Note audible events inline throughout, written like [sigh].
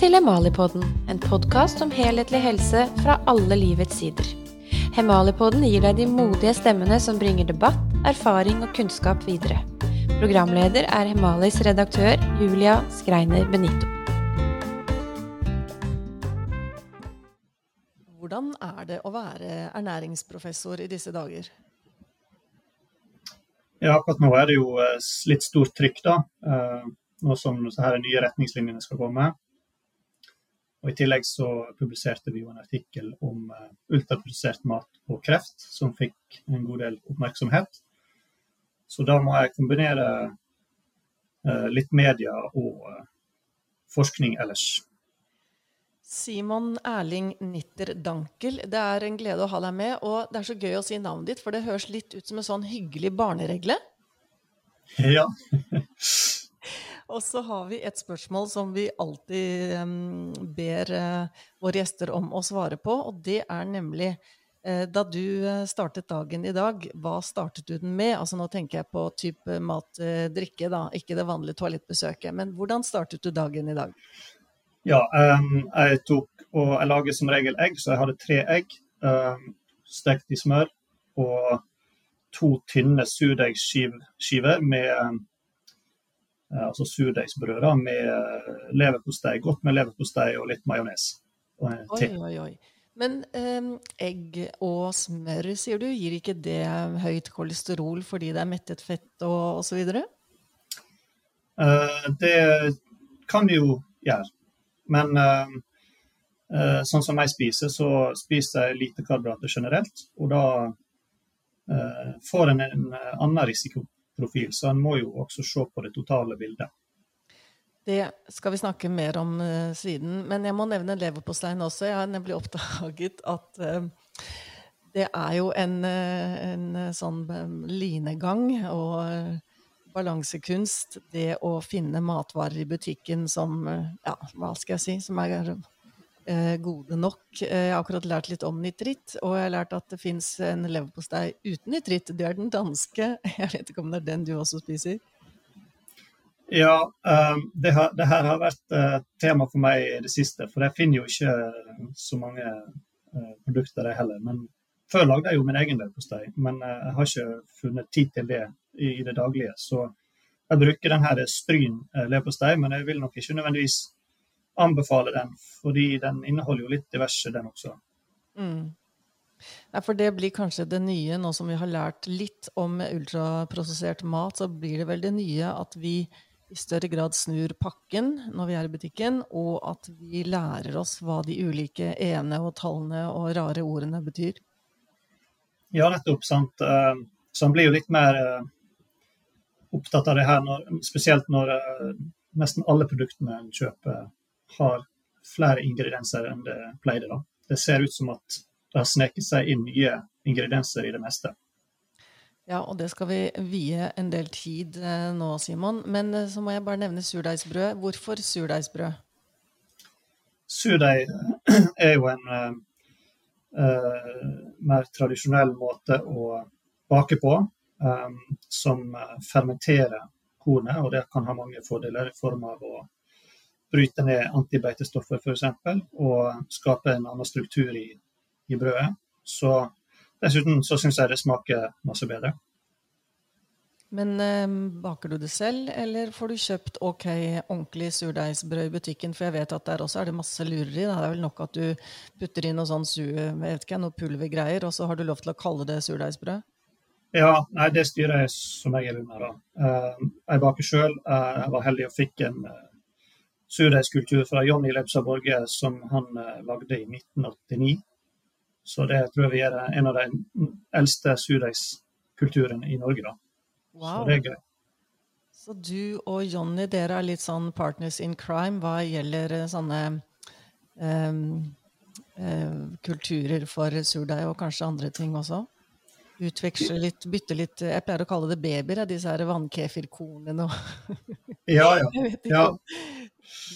til Hemalipodden, en podkast om helhetlig helse fra alle livets sider. Hemalipodden gir deg de modige stemmene som bringer debatt, erfaring og kunnskap videre. Programleder er Hemalis redaktør Julia Skreiner Benito. Hvordan er det å være ernæringsprofessor i disse dager? Ja, akkurat nå er det jo eh, litt stort trykk, da. Eh, nå som disse nye retningslinjene skal komme. Og I tillegg så publiserte vi jo en artikkel om uh, ultraprodusert mat og kreft, som fikk en god del oppmerksomhet. Så da må jeg kombinere uh, litt media og uh, forskning ellers. Simon Erling Nitter Dankel, det er en glede å ha deg med. Og det er så gøy å si navnet ditt, for det høres litt ut som en sånn hyggelig barneregle. Ja. [laughs] Og så har vi et spørsmål som vi alltid um, ber uh, våre gjester om å svare på, og det er nemlig uh, da du eh, startet dagen i dag, hva startet du den med? Altså nå tenker jeg på type mat, uh, drikke, da, ikke det vanlige toalettbesøket. Men hvordan startet du dagen i dag? Ja, um, jeg tok og jeg lager som regel egg, så jeg hadde tre egg um, stekt i smør. Og to tynne surdeigsskiver med altså surdeigsbrød med eh, leverpostei, godt med leverpostei og litt majones. Oi, oi, oi. Men eh, egg og smør, sier du, gir ikke det høyt kolesterol fordi det er mettet fett og osv.? Eh, det kan vi jo gjøre. Men eh, eh, sånn som jeg spiser, så spiser jeg lite karbohydrater generelt. Og da får en en annen risiko profil, så en må jo også se på det totale bildet. Det skal vi snakke mer om uh, siden. Men jeg må nevne leverposteien også. Jeg har nemlig [laughs] oppdaget at uh, det er jo en, uh, en sånn linegang og balansekunst, det å finne matvarer i butikken som Ja, hva skal jeg si? Som er eh, gode nok. Eh, jeg har akkurat lært litt om nitritt, og jeg har lært at det fins en leverpostei uten nitritt. Det er den danske. [laughs] Jeg vet ikke om det er den du også spiser? Ja, um, det, har, det, her har vært uh, tema for meg i det siste. For jeg finner jo ikke så mange produkter, det heller. Men før lagde jeg jo min egen leverpostei, men jeg har ikke funnet tid til det i det daglige. Så jeg bruker den her Stryn leverpostei, men jeg vil nok ikke nødvendigvis anbefale den, fordi den inneholder jo litt diverse, den også. Mm. Ja, for det blir kanskje det nye, nå som vi har lært litt om ultraprosessert mat, så blir det vel det nye at vi i større grad snur pakken når vi er i butikken, og at vi lærer oss hva de ulike ene og tallene og rare ordene betyr. Ja, nettopp. sant. Eh, så han blir jo litt mer eh, opptatt av det her, når, spesielt når eh, nesten alle produktene en kjøper har flere ingredienser enn det pleide. Da. Det ser ut som at det har sneket seg inn nye ingredienser i det meste. Ja, og det skal vi vie en del tid eh, nå, Simon. Men eh, så må jeg bare nevne surdeigsbrød. Hvorfor surdeigsbrød? Surdeig er jo en uh, mer tradisjonell måte å bake på, um, som fermenterer kornet. Og det kan ha mange fordeler i form av å bryte ned antibeitestoffer f.eks. og skape en annen struktur i, i brødet. Så dessuten så syns jeg det smaker masse bedre. Men eh, baker du det selv, eller får du kjøpt ok, ordentlig surdeigsbrød i butikken? For jeg vet at der også er det masse lureri. Det er vel nok at du putter inn noe sånn su, vet ikke, noe pulvergreier, og så har du lov til å kalle det surdeigsbrød? Ja, nei, det styrer jeg som jeg er under. da. Uh, jeg baker sjøl. Eh, jeg var heldig og fikk en uh, surdeigskultur fra Jonny Lepsa Borge som han uh, lagde i 1989. Så det tror jeg vi er en av de eldste surdeigskulturene i Norge, da. Wow. Så det er gøy. Så du og Jonny, dere er litt sånn partners in crime hva gjelder eh, sånne um, um, kulturer for surdeig, og kanskje andre ting også? Utveksle litt, bytte litt Jeg pleier å kalle det babyer, disse her vannkefirkornene og [laughs] Ja, ja. [laughs] ja.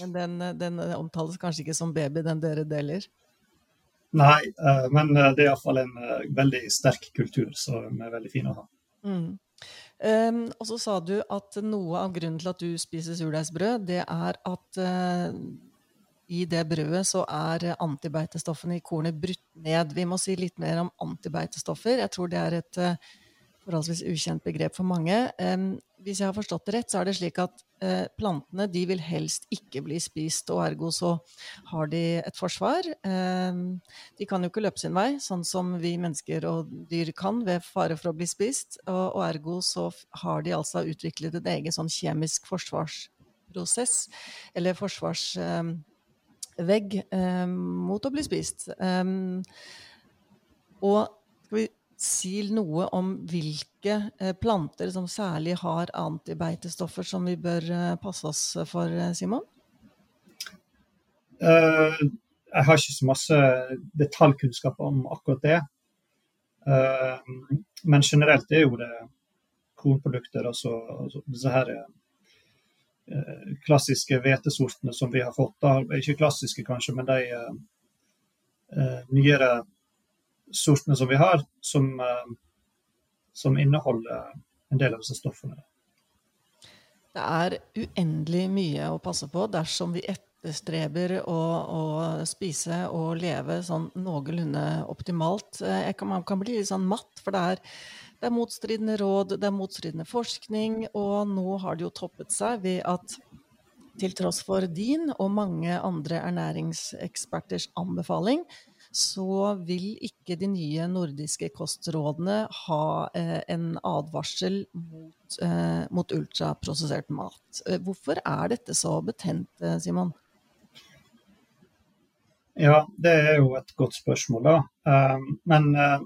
Men den, den, omtales kanskje ikke som baby, den dere deler? Nei, uh, men eh, det er iallfall en uh, veldig sterk kultur som er veldig fin å ha. Mm. Um, og så sa du at noe av grunnen til at du spiser surdeigsbrød, det er at uh, i det brødet så er antibeitestoffene i kornet brutt ned. Vi må si litt mer om antibeitestoffer. Jeg tror det er et forholdsvis ukjent begrep for mange. Hvis jeg har forstått det rett, så er det slik at eh, plantene de vil helst ikke bli spist, og ergo så har de et forsvar. De kan jo ikke løpe sin vei, sånn som vi mennesker og dyr kan, ved fare for å bli spist. Og ergo så har de altså utviklet en egen sånn kjemisk forsvarsprosess, eller forsvarsvegg, mot å bli spist. Og skal vi si noe om hvilke eh, planter som særlig har antibeitestoffer som vi bør eh, passe oss for, Simon? Simon? jeg har ikke så masse detaljkunnskap om akkurat det. men generelt er jo det kornprodukter, altså, altså disse her klassiske hvetesortene som vi har fått. Ikke klassiske kanskje, men de nyere sortene som vi har, som, eh, som inneholder en del av disse stoffene. Det er uendelig mye å passe på dersom vi etterstreber å, å spise og leve sånn noenlunde optimalt. Eh, kan, man kan bli litt sånn matt, for det er, det er motstridende råd, det er motstridende forskning, og nå har det jo toppet seg ved at til tross for din og mange andre ernæringseksperters anbefaling, så vil ikke de nye nordiske kostrådene ha eh, en advarsel mot, eh, mot ultraprosessert mat. Eh, hvorfor er dette så betent, eh, Simon? Ja, det er jo et godt spørsmål, da. Eh, men uh,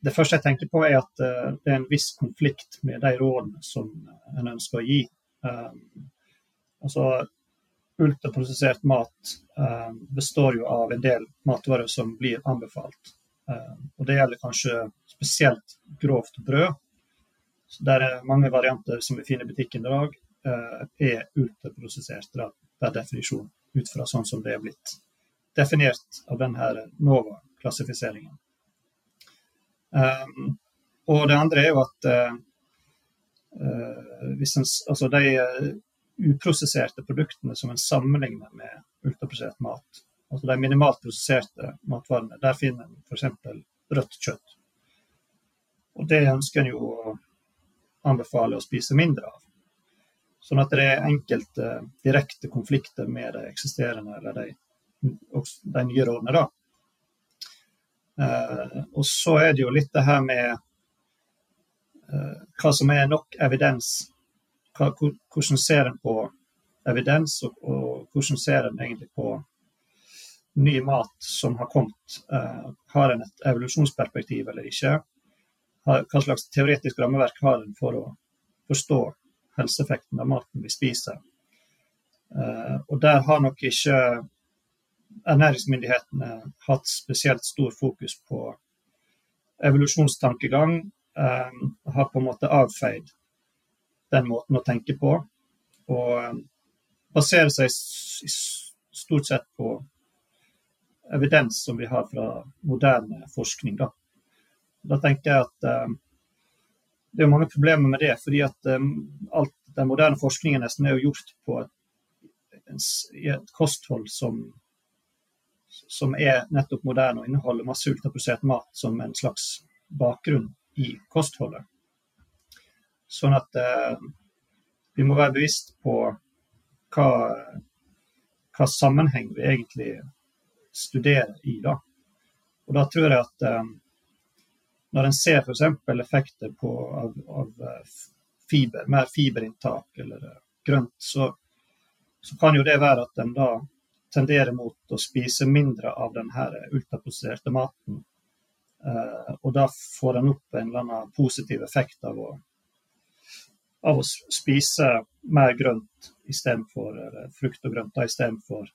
det første jeg tenker på, er at uh, det er en viss konflikt med de rådene som en ønsker å gi. Um, altså, ultraprosessert mat um, består jo av en del matvarer som blir anbefalt. Um, og det gjelder kanskje spesielt grovt brød. Så der er mange varianter som vi finner i butikken i dag, uh, er ultraprosessert per definisjon, ut fra sånn som det er blitt definert av denne NOVA-klassifiseringen. Um, og det andre er jo at uh, hvis en, altså de uprosesserte produktene som en sammenligner med ultraprosessert mat. Altså de minimalt prosesserte matvarene. Der finner en f.eks. rødt kjøtt. Og det ønsker en jo å anbefale å spise mindre av. Sånn at det er enkelte direkte konflikter med de eksisterende eller de, de nye rådene. da. Eh, og så er det jo litt det her med eh, hva som er nok evidens hvordan ser en på evidens, og, og, hvordan ser en egentlig på ny mat som har kommet? Uh, har en et evolusjonsperspektiv eller ikke? Hva slags teoretisk rammeverk har en for å forstå helseeffekten av maten vi spiser? Og der har nok ikke ernæringsmyndighetene hatt spesielt stor fokus på evolusjonstankegang. Eh, har på en måte avfeid den måten å tenke på. Og eh, baserer seg stort sett på evidens som vi har fra moderne forskning. Da, da tenker jeg at eh, det er mange problemer med det, fordi at um, alt den moderne forskningen nesten er jo gjort på et, et kosthold som, som er nettopp moderne og inneholder masse ultraprosessert mat som en slags bakgrunn i kostholdet. Sånn at eh, vi må være bevisst på hva, hva, sammenheng vi egentlig studerer i. da. Og da tror jeg at eh, når en ser f.eks. effekter på, av, av, eh, fiber, mer fiberinntak eller eh, grønt, så, så, kan jo det være at en da tenderer mot å spise mindre av denne ultraprosesserte maten. Eh, og da får en opp en eller annen positiv effekt av å av å spise mer grønt istedenfor frukt og grønt istedenfor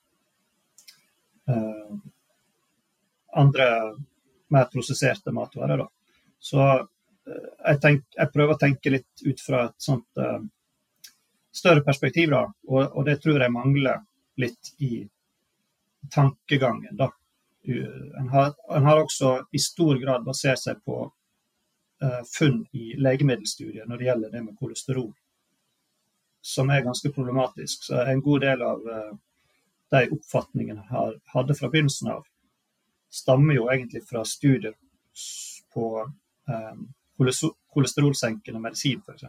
uh, andre mer prosesserte matvarer. Da. Så uh, jeg, tenk, jeg, prøver å tenke litt ut fra et sånt uh, større perspektiv, da, og, og, det tror jeg mangler litt i tankegangen. da. En har, en har også i stor grad basert seg på uh, funn i legemiddelstudier når det gjelder det med kolesterol, som er ganske problematisk. Så en god del av, uh, de oppfatningene jeg hadde fra begynnelsen av, stammer jo egentlig fra studier på um, kolesterolsenkende medisin, f.eks.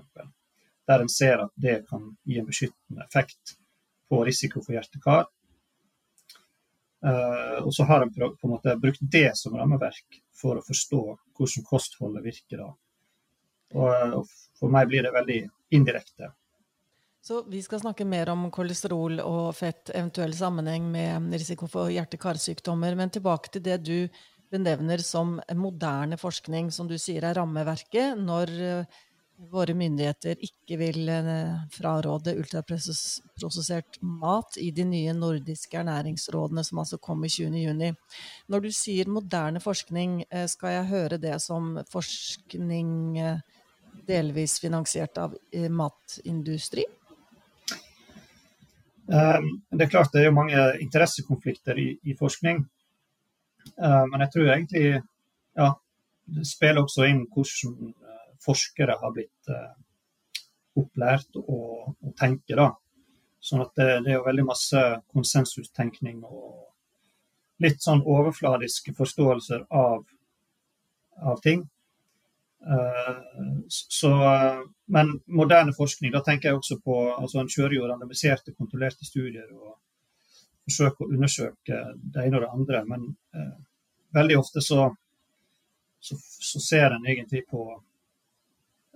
Der en ser at det kan gi en beskyttende effekt på risiko for hjerte-kar. Uh, og så har en på en måte brukt det som rammeverk for å forstå hvordan kostholdet virker da. Og, og for meg blir det veldig indirekte. Så vi skal snakke mer om kolesterol og fett, eventuell sammenheng med risiko for hjerte-karsykdommer. Men tilbake til det du benevner som moderne forskning, som du sier er rammeverket når eh, våre myndigheter ikke vil eh, fraråde ultraprosessert mat i de nye nordiske ernæringsrådene, som altså kom i 20.6. Når du sier moderne forskning, eh, skal jeg høre det som forskning delvis finansiert av matindustri? Ehm, det er klart det er mange interessekonflikter i, i forskning. Ehm, men jeg tror egentlig ja, det spiller også inn hvordan eh, forskere har blitt eh, opplært å, å tenke. da. Sånn at det, det, er jo veldig masse konsensustenkning og litt sånn overfladiske forståelser av, av ting. Eh, så, men moderne forskning, da tenker jeg også på altså En kjører jo randomiserte, kontrollerte studier og forsøker å undersøke det ene og det andre. Men eh, veldig ofte så, så, så, ser en egentlig på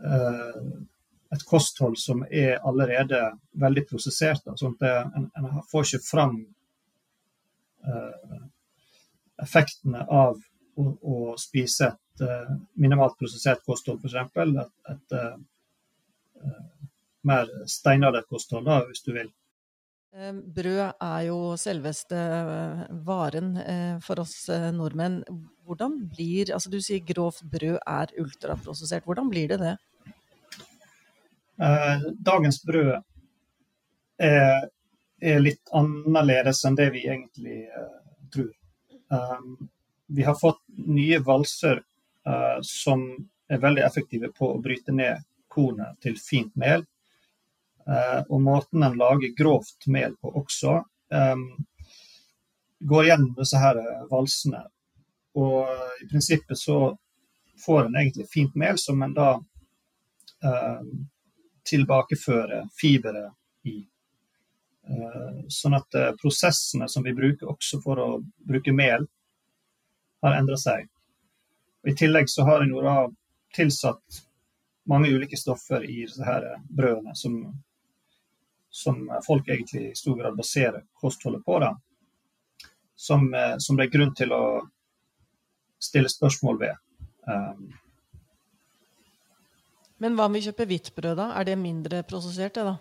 et kosthold som er allerede veldig prosessert. sånn at en, en, får ikke fram eh, effektene av å, å spise et et uh, minimalt prosessert kosthold, f.eks. Et, et uh, mer steinalder kosthold, da, hvis du vil. Brød er jo selveste varen for oss nordmenn. Hvordan blir Altså du sier grovt brød er ultraprosessert. Hvordan blir det det? dagens brød er, litt annerledes enn det vi egentlig tror. vi har fått nye valser som er veldig effektive på å bryte ned kornet til fint mel. Uh, og måten en lager grovt mel på også, går gjennom disse her valsene. Og i prinsippet så får en egentlig fint mel som en da tilbakefører fiberet i. Sånn at prosessene som vi bruker også for å bruke mel, har endra seg. Og I tillegg så har en jo da tilsatt mange ulike stoffer i disse her brødene som, som folk egentlig i stor grad baserer kostholdet på. da. Som, eh, som, det er grunn til å stille spørsmål ved. Um, Men hva om vi kjøper hvitt brød, da? Er det mindre prosessert, det da?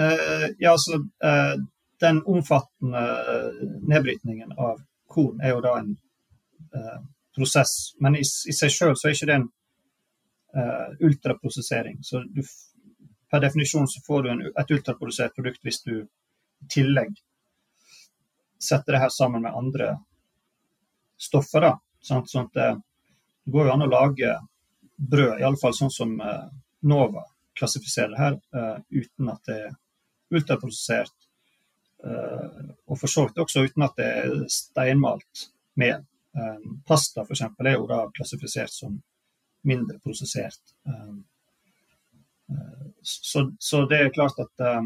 Uh, ja, altså uh, Den omfattende nedbrytningen av korn er jo da en uh, prosess. Men i, i seg sjøl så er ikke det en ultraprosessering. Så du, per definisjon så får du en, et ultraprodusert produkt hvis du i tillegg setter det her sammen med andre stoffer. da, sant? Sånn at det, det går jo an å lage brød, iallfall sånn som uh, Nova klassifiserer det her, uh, uten at det er ultraprodusert. Og for så vidt også uten at det er steinmalt mel. Pasta f.eks. er jo da klassifisert som mindre prosessert. Uh, så, så, det er klart at uh,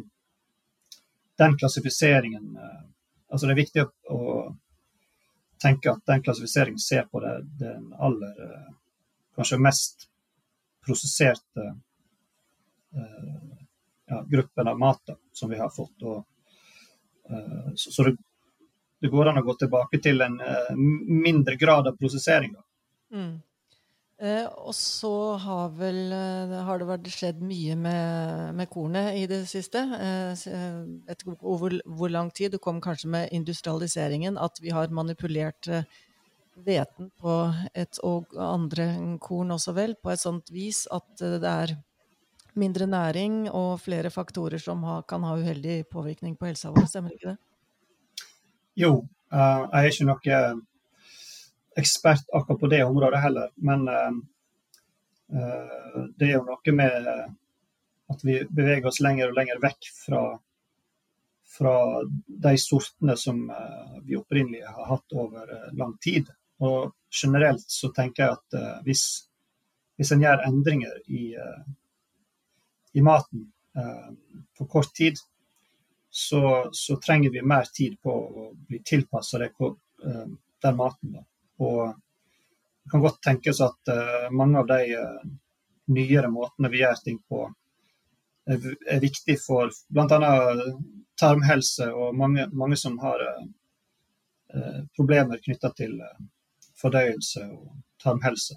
den klassifiseringen uh, Altså det er viktig å, tenke at den klassifiseringen ser på det, den aller kanskje mest prosesserte ja, gruppen av mat som vi har fått. Og, så, så det, det går an å gå tilbake til en mindre grad av prosessering. Mm. Eh, og så har, vel, eh, har det vært skjedd mye med, med, kornet i det siste. Eh, eh vet hvor, hvor, lang tid. Det kom kanskje med industrialiseringen at vi har manipulert hveten på et og andre korn også vel, på et sånt vis at det er mindre næring og flere faktorer som ha, kan ha uheldig påvirkning på helsa vår. Stemmer ikke det? Jo, uh, jeg er ikke noe ekspert akkurat på det området heller. Men uh, det er jo noe med at vi beveger oss lenger og lenger vekk fra, fra de sortene som vi opprinnelig har hatt over lang tid. Og generelt så tenker jeg at hvis, hvis en gjør endringer i, i maten på kort tid, så, så, trenger vi mer tid på å bli tilpassa den maten. Da. Og det kan godt tenkes at mange av de nyere måtene vi gjør ting på, er viktig for bl.a. tarmhelse og mange, mange som har eh, problemer knytta til eh, fordøyelse og tarmhelse.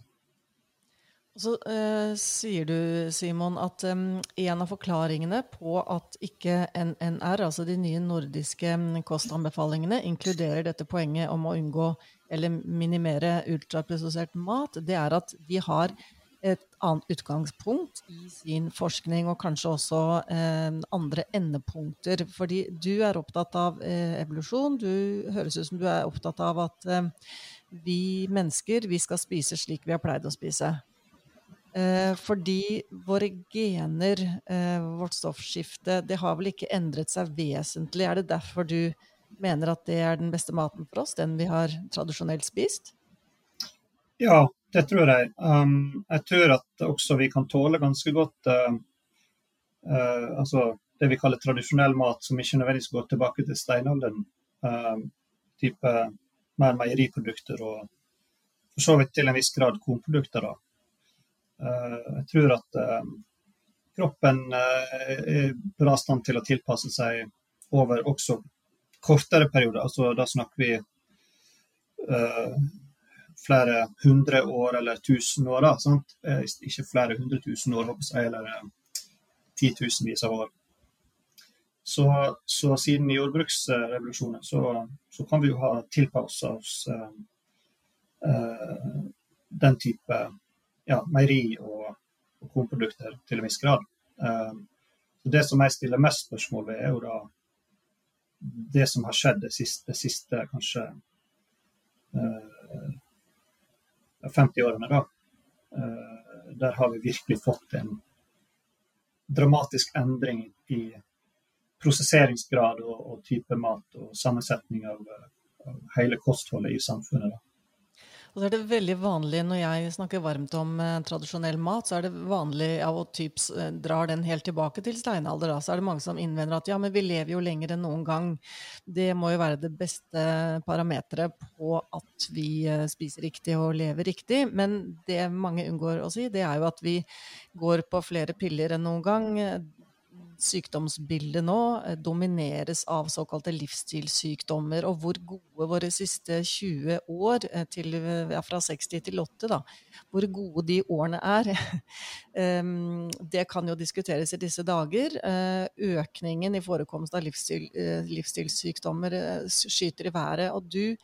Så eh, sier du, Simon, at um, en av forklaringene på at ikke NNR, altså de nye nordiske kostanbefalingene, inkluderer dette poenget om å unngå eller minimere ultraprosessert mat, det er at de har et annet utgangspunkt i sin forskning, og kanskje også eh, andre endepunkter. Fordi du er opptatt av eh, evolusjon. Du høres ut som du er opptatt av at eh, vi mennesker vi skal spise slik vi har pleid å spise. Eh, fordi våre gener, eh, vårt stoffskifte, det har vel ikke endret seg vesentlig. Er det derfor du mener at det er den beste maten for oss, den vi har tradisjonelt spist? Ja, det tror jeg. Um, jeg tror at også vi kan tåle ganske godt uh, uh, altså det vi kaller tradisjonell mat, som ikke nødvendigvis går tilbake til steinalderen. Uh, type mer meieriprodukter og for så vidt til en viss grad kornprodukter. Uh, jeg tror at uh, kroppen uh, er bra stand til å tilpasse seg over også kortere perioder. Altså, da snakker vi flere hundre år eller tusen år. Da, sant? Eh, ikke flere hundre tusen år, jeg, eller eh, titusenvis av år. Så, så, siden jordbruksrevolusjonen så, så, kan vi jo ha tilpassa oss uh, den type ja, meieri og, og kornprodukter til en viss grad. Uh, det som jeg stiller mest spørsmål ved, er jo da det som har skjedd det siste, det siste kanskje 50-årene, da. Eh, der har vi virkelig fått en dramatisk endring i prosesseringsgrad og, og type mat og sammensetning av, av hele kostholdet i samfunnet. Da. Og så er det veldig vanlig når jeg snakker varmt om eh, tradisjonell mat, så er det vanlig ja, å typs eh, drar den helt tilbake til steinalder. Da. Så er det mange som innvender at ja, men vi lever jo lenger enn noen gang. Det må jo være det beste parameteret på at vi eh, spiser riktig og lever riktig. Men det mange unngår å si, det er jo at vi går på flere piller enn noen gang sykdomsbildet nå eh, domineres av såkalte livsstilssykdommer. Og hvor gode våre siste 20 år, eh, til, ja, fra 60 til 80, da, hvor gode de årene er, [laughs] det kan jo diskuteres i disse dager. Eh, økningen i forekomst av livsstil, livsstilssykdommer skyter i været. Og du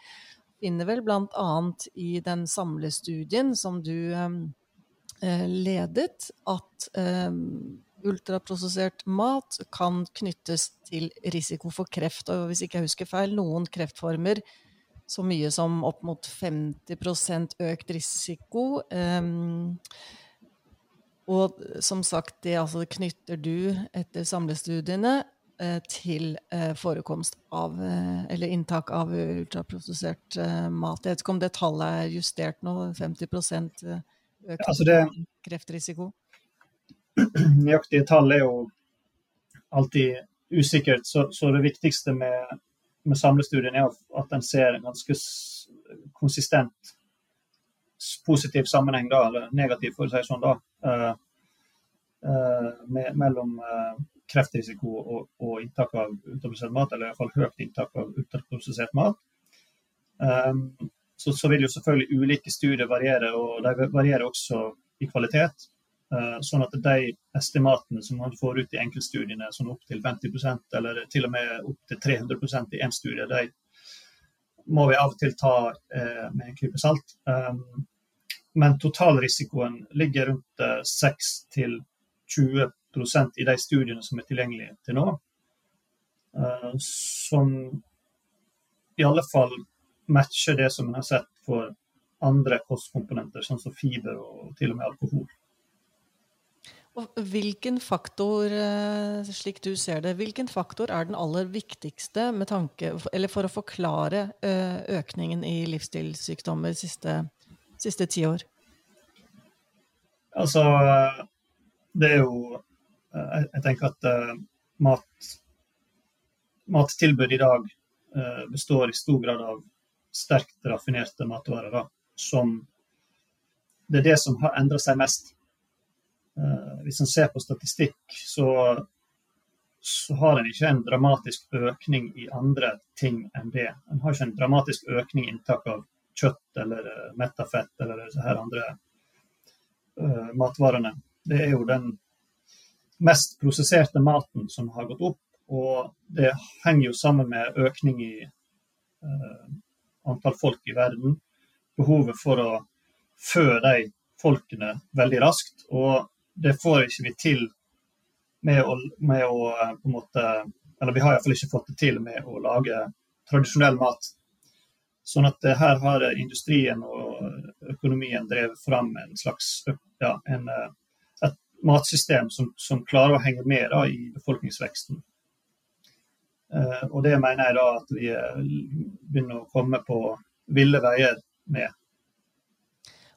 finner vel bl.a. i den samlestudien som du ledet, at ultraprosessert mat kan knyttes til risiko for kreft. Og hvis ikke jeg husker feil, noen kreftformer så mye som opp mot 50 økt risiko. Um, og som sagt, det altså knytter du etter samlestudiene eh, til eh, forekomst av eh, Eller inntak av ultraprosessert mat. Jeg vet ikke om det tallet er justert nå? 50 økt ja, altså det, kreftrisiko? [clears throat] nøyaktige tall er jo alltid usikkert. Så, så det viktigste med, med, samlestudien er at en ser en ganske konsistent positiv sammenheng, da, eller negativ, for å si sånn, da, uh, uh, med, mellom uh, kreftrisiko og, og, inntak av ultraprosessert mat, eller iallfall høyt inntak av ultraprosessert mat. Um, så, så, vil jo selvfølgelig ulike studier variere, og de varierer også i kvalitet. Eh, sånn at de estimatene som man får ut i enkeltstudiene, sånn opp til 50% eller til og med opp til 300% i én studie, de må vi av og til ta eh, med en klype salt. Um, men totalrisikoen ligger rundt 6-20% i de studiene som er tilgjengelige til nå. Som i alle fall matcher det som en har sett for andre kostkomponenter, sånn som fiber og til og med alkohol. Og hvilken faktor, eh, slik du ser det, hvilken faktor er den aller viktigste med tanke, eller for å forklare eh, økningen i livsstilssykdommer siste, siste ti år? Altså, det er jo Jeg tenker at mat, mattilbud i dag består i stor grad av sterkt raffinerte matvarer. Da, som Det er det som har endra seg mest Eh, hvis en ser på statistikk, så, så har en ikke en dramatisk økning i andre ting enn det. En har ikke en dramatisk økning i inntak av kjøtt eller uh, metta fett eller disse her andre uh, matvarene. Det er jo den mest prosesserte maten som har gått opp, og det henger jo sammen med økning i uh, antall folk i verden. Behovet for å fø de folkene veldig raskt. og det får ikke vi til med å, med å, eh, på en måte Eller vi har iallfall ikke fått det til med å lage tradisjonell mat. Sånn at her har industrien og økonomien drevet fram en slags ja, en, eh, et matsystem som, som, klarer å henge med da, i befolkningsveksten. Og det mener jeg da at vi begynner å komme på ville veier med.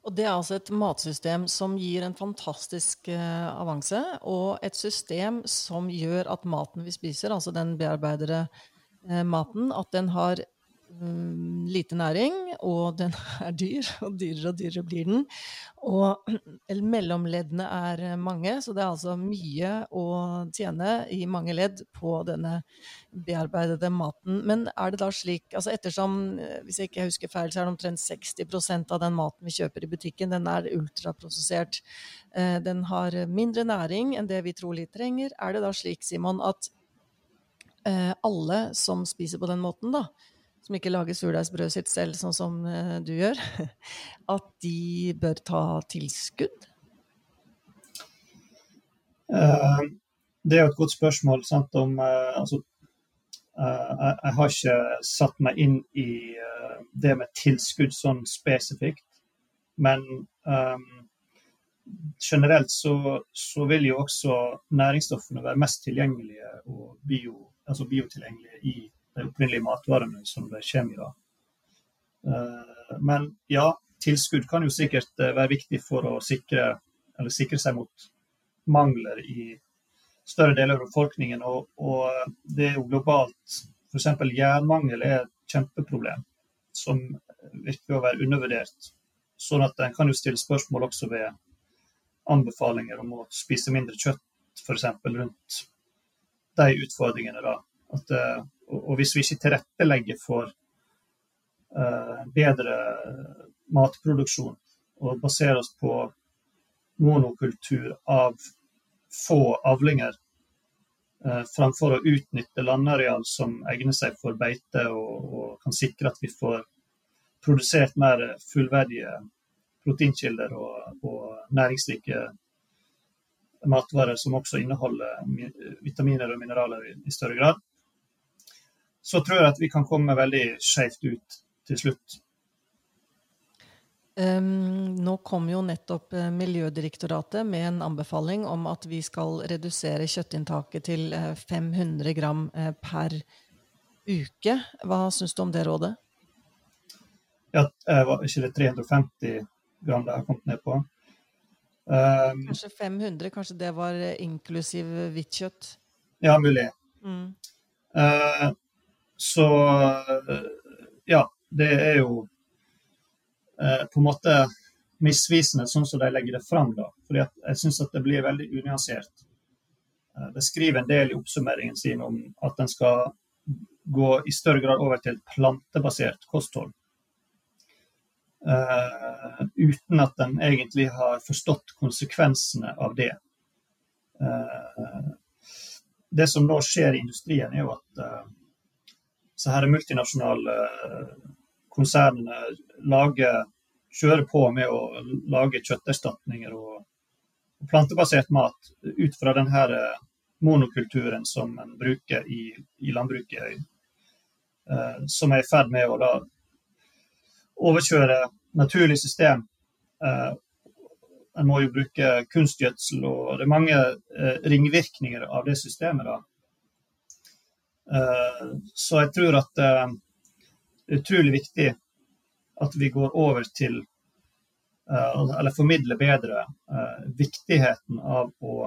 Og det er altså et matsystem som gir en fantastisk uh, avanse, og et system som gjør at maten vi spiser, altså den bearbeidede uh, maten, at den har um, lite næring, og den [laughs] er dyr, og dyrere og dyrere blir den. Og [clears throat] mellomleddene er mange, så det er altså mye å tjene i mange ledd på denne bearbeidede maten. Men er det da slik, altså ettersom, eh, hvis jeg ikke husker feil, så er det omtrent 60% av den maten vi kjøper i butikken, den er ultraprosessert. Eh, den har mindre næring enn det vi trolig trenger. Er det da slik, Simon, at eh, alle som spiser på den måten, da, som ikke lager surdeigsbrødet sitt selv, sånn som du gjør, [laughs] at de bør ta tilskudd? det er jo et godt spørsmål sant, om altså, Eh, jeg har ikke satt meg inn i eh, det med tilskudd sånn spesifikt. Men um, generelt så, så, vil jo også næringsstoffene være mest tilgjengelige og bio, altså biotilgjengelige i de opprinnelige matvarene som det kommer. Uh, men ja, tilskudd kan jo sikkert være viktig for å sikre, sikre seg mot mangler i større deler av befolkningen. Og, og det er jo globalt. F.eks. jernmangel er et kjempeproblem som virker å være undervurdert. Sånn at en kan jo stille spørsmål også ved anbefalinger om å spise mindre kjøtt, f.eks. rundt de utfordringene. da. At, eh, og hvis vi ikke tilrettelegger for uh, bedre matproduksjon og baserer oss på monokultur av få avlinger, eh, framfor å utnytte landareal som egner seg for beite, og, og, kan sikre at vi får produsert mer fullverdige proteinkilder og, og næringsrike matvarer som også inneholder vitaminer og mineraler i, i større grad, så tror jeg at vi kan komme veldig skjevt ut til slutt. Um, nå kom jo nettopp uh, Miljødirektoratet med en anbefaling om at vi skal redusere kjøttinntaket til uh, 500 gram uh, per uke. Hva syns du om det rådet? Ja, var ikke det 350 gram det har kommet ned på? Um, kanskje 500? Kanskje det var inklusiv hvitt kjøtt? Ja, mulig. Mm. Så ja, det er jo Eh, på en måte misvisende sånn som de legger det fram. da, fordi Jeg syns det blir veldig unyansert. Eh, de skriver en del i oppsummeringen sin om at en skal gå i større grad over til plantebasert kosthold. Uh, uten at en egentlig har forstått konsekvensene av det. Uh, det som nå skjer i industrien, er jo at uh, så her er multinasjonale konsernene lager, kjører på med å lage kjøtterstatninger og, plantebasert mat ut fra denne eh, monokulturen som en bruker i, i landbruket, eh, som er i ferd med å da overkjøre naturlig system eh, en må jo bruke kunstgjødsel, og det er mange uh, ringvirkninger av det systemet. da. Uh, så jeg tror at det er utrolig viktig at vi går over til Eller formidler bedre viktigheten av å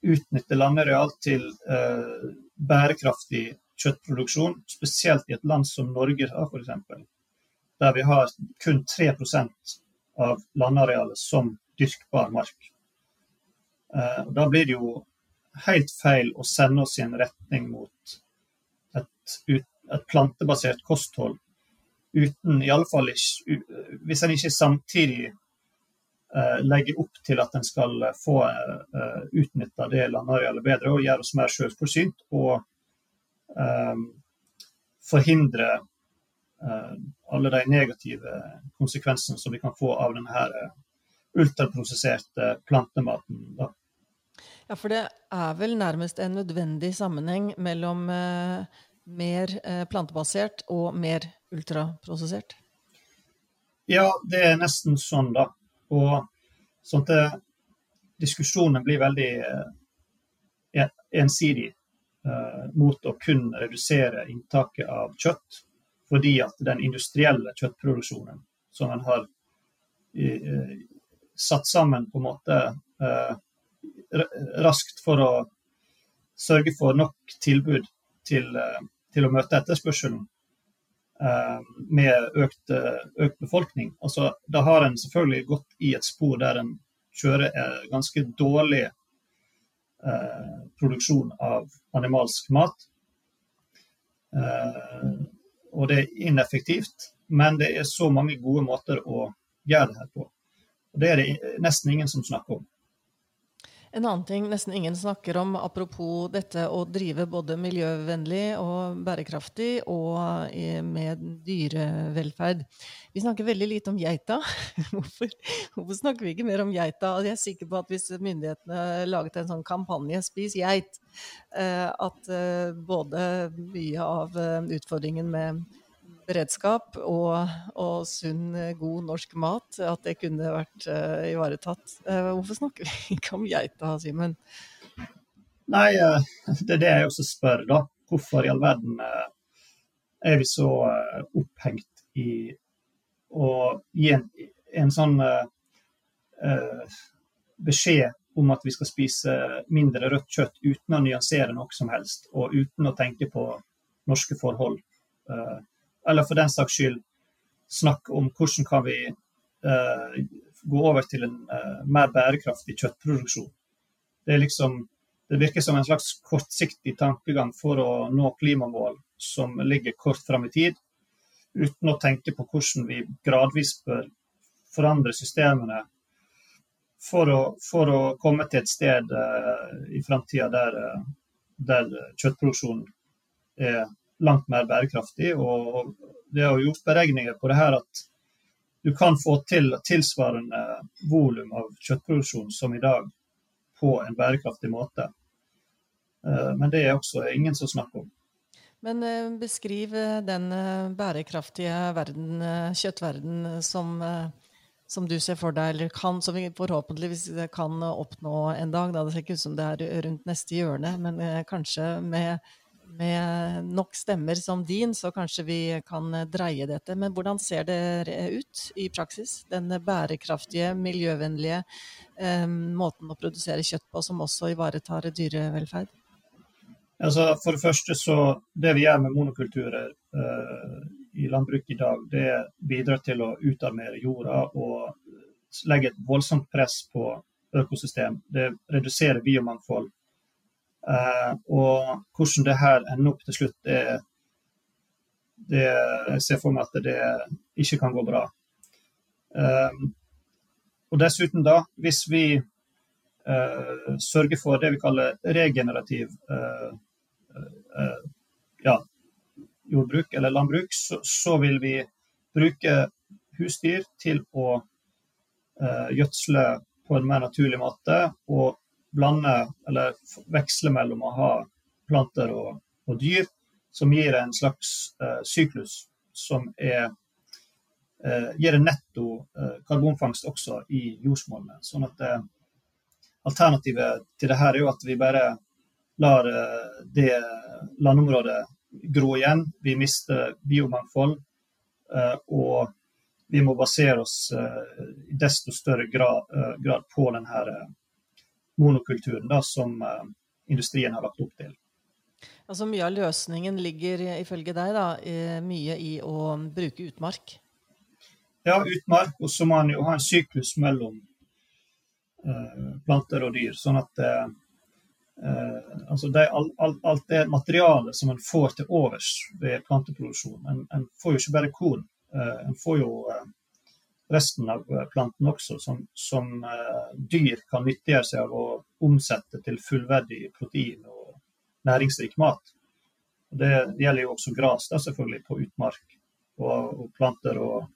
utnytte landareal til bærekraftig kjøttproduksjon, spesielt i et land som Norge f.eks. Der vi har kun 3% av landarealet som dyrkbar mark. Eh, da blir det jo helt feil å sende oss i en retning mot et, et plantebasert kosthold uten i alle fall ikke, Hvis en ikke samtidig uh, legger opp til at en skal få uh, utnytta det landarealet bedre og gjøre oss mer selvforsynt og um, forhindre uh, alle de negative konsekvensene som vi kan få av denne eh, ultraprosesserte plantematen. Da. Ja, for det er vel nærmest en nødvendig sammenheng mellom eh, mer eh, plantebasert og mer ultraprosessert? Ja, det er nesten sånn, da. Og sånn at eh, diskusjonen blir veldig eh, ensidig eh, mot å kun redusere inntaket av kjøtt fordi at den industrielle kjøttproduksjonen som en har i, satt sammen på en måte eh, raskt for å sørge for nok tilbud til, eh, til å møte etterspørselen med økt, økt, befolkning. Altså, da har en selvfølgelig gått i et spor der en kjører ganske dårlig eh, produksjon av animalsk mat. Eh, og det er ineffektivt. Men det er så mange gode måter å gjøre det her på. Og Det er det nesten ingen som snakker om. En annen ting nesten ingen snakker om, apropos dette å drive både miljøvennlig og bærekraftig og med dyrevelferd. Vi snakker veldig lite om geita. [laughs] Hvorfor, hvorfor snakker vi ikke mer om geita? Jeg er sikker på at hvis myndighetene laget en sånn kampanje 'Spis geit', eh, at eh, både mye av eh, utfordringen med beredskap og, og, sunn, god norsk mat, at det kunne vært uh, ivaretatt. Uh, hvorfor snakker vi [laughs] ikke om geita, Simen? Nei, uh, det er det jeg også spør, da. Hvorfor i all verden er vi så opphengt i å gi en, en sånn beskjed om at vi skal spise mindre rødt kjøtt uten å nyansere noe som helst, og uten å tenke på norske forhold. Uh, eller for den saks skyld snakke om hvordan kan vi uh, gå over til en uh, mer bærekraftig kjøttproduksjon. Det, liksom, det, virker som en slags kortsiktig tankegang for å nå klimamål som ligger kort fram i tid, uten å tenke på hvordan vi gradvis bør forandre systemene for å, for å komme til et sted uh, i framtida der, der kjøttproduksjonen er langt mer bærekraftig. Og det er gjort beregninger på det her at du kan få til tilsvarende volum av kjøttproduksjon som i dag på en bærekraftig måte. Eh, men det er også ingen som snakker om. Men eh, beskriv eh, den bærekraftige verden, kjøttverden som, som, du ser for deg, eller kan, som vi forhåpentligvis kan oppnå en dag. Da. Det ser ikke ut som det er rundt neste hjørne, men kanskje med med nok stemmer som din, så kanskje vi kan dreie dette. Men hvordan ser det ut i praksis? Den bærekraftige, miljøvennlige eh, måten å produsere kjøtt på, som også ivaretar dyrevelferd? Altså, for det første så Det vi gjør med monokulturer eh, i landbruket i dag, det bidrar til å utarmere jorda og legge et voldsomt press på økosystem. Det reduserer biomangfold og hvordan det her ender opp til slutt, det, det jeg ser for meg at det ikke kan gå bra. Uh, og dessuten, da, hvis vi uh, sørger for det vi kaller regenerativ ja, jordbruk eller landbruk, så, så, vil vi bruke husdyr til å gjødsle på en mer naturlig måte. og blande eller veksle mellom å ha planter og, og dyr, som gir en slags uh, syklus som er uh, gir en netto uh, karbonfangst også i jordsmonnet. Sånn at alternativet til det her er jo at vi bare lar det landområdet gro igjen. Vi mister biomangfold. Og vi må basere oss i desto større grad, grad på denne monokulturen da, som industrien har lagt opp til. Altså Mye av løsningen ligger ifølge deg da, mye i å bruke utmark? Ja, utmark. Og så må man jo ha en syklus mellom uh, planter og dyr. Sånn at uh, altså det, all, all, alt det materialet som en får til overs ved planteproduksjon En, en får jo ikke bare korn, en får jo resten av planten også, som, som dyr kan nyttiggjøre seg av å omsette til fullverdig protein og næringsrik mat. Og det gjelder jo også gras, da selvfølgelig, på utmark. Og, og planter og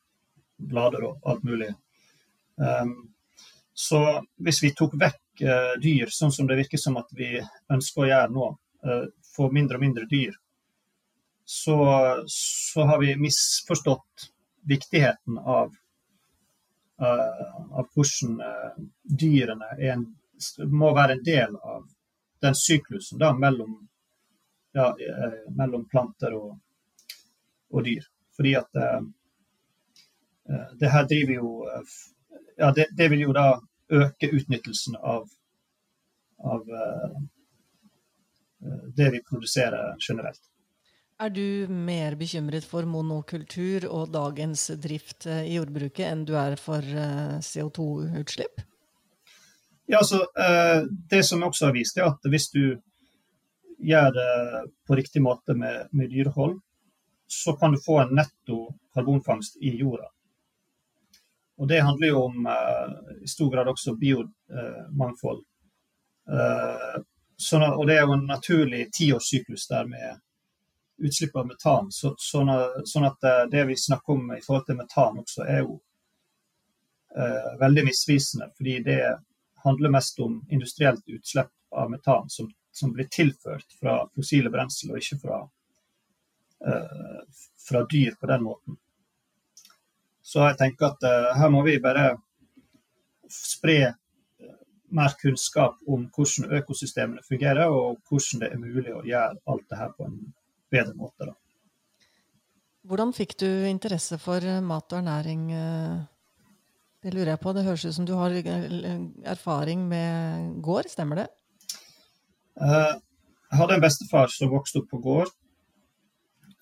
blader og alt mulig. Um, så hvis vi tok vekk uh, dyr, sånn som det virker som at vi ønsker å gjøre nå, uh, få mindre og mindre dyr, så, så, har vi misforstått viktigheten av, av hvordan dyrene en, må være en del av den syklusen da, mellom, ja, mellom planter og, og, dyr. Fordi at Eh, det her driver jo eh, Ja, det, det vil jo da øke utnyttelsen av, av eh, det vi produserer generelt. Er du mer bekymret for monokultur og dagens drift i jordbruket enn du er for CO2-utslipp? Ja, altså, Det som også har vist, er at hvis du gjør det på riktig måte med, med dyrehold, så kan du få en netto karbonfangst i jorda. Og det handler jo om i stor grad også biomangfold. Uh, og det er jo en naturlig tiårssyklus der med utslipp av metan. Så, sånn, at uh, det vi snakker om i forhold til metan også, er jo veldig misvisende. Fordi det handler mest om industrielt utslipp av metan som, som blir tilført fra fossile brensel, og ikke fra, fra dyr på den måten. Så jeg tenker at eh, her må vi bare spre eh, mer kunnskap om hvordan økosystemene fungerer, og hvordan det er mulig å gjøre alt det her på en bedre måte. Da. Hvordan fikk du interesse for eh, mat og ernæring? Det lurer jeg på. Det høres ut som du har erfaring med gård, stemmer det? Jeg hadde en bestefar som vokste opp på gård.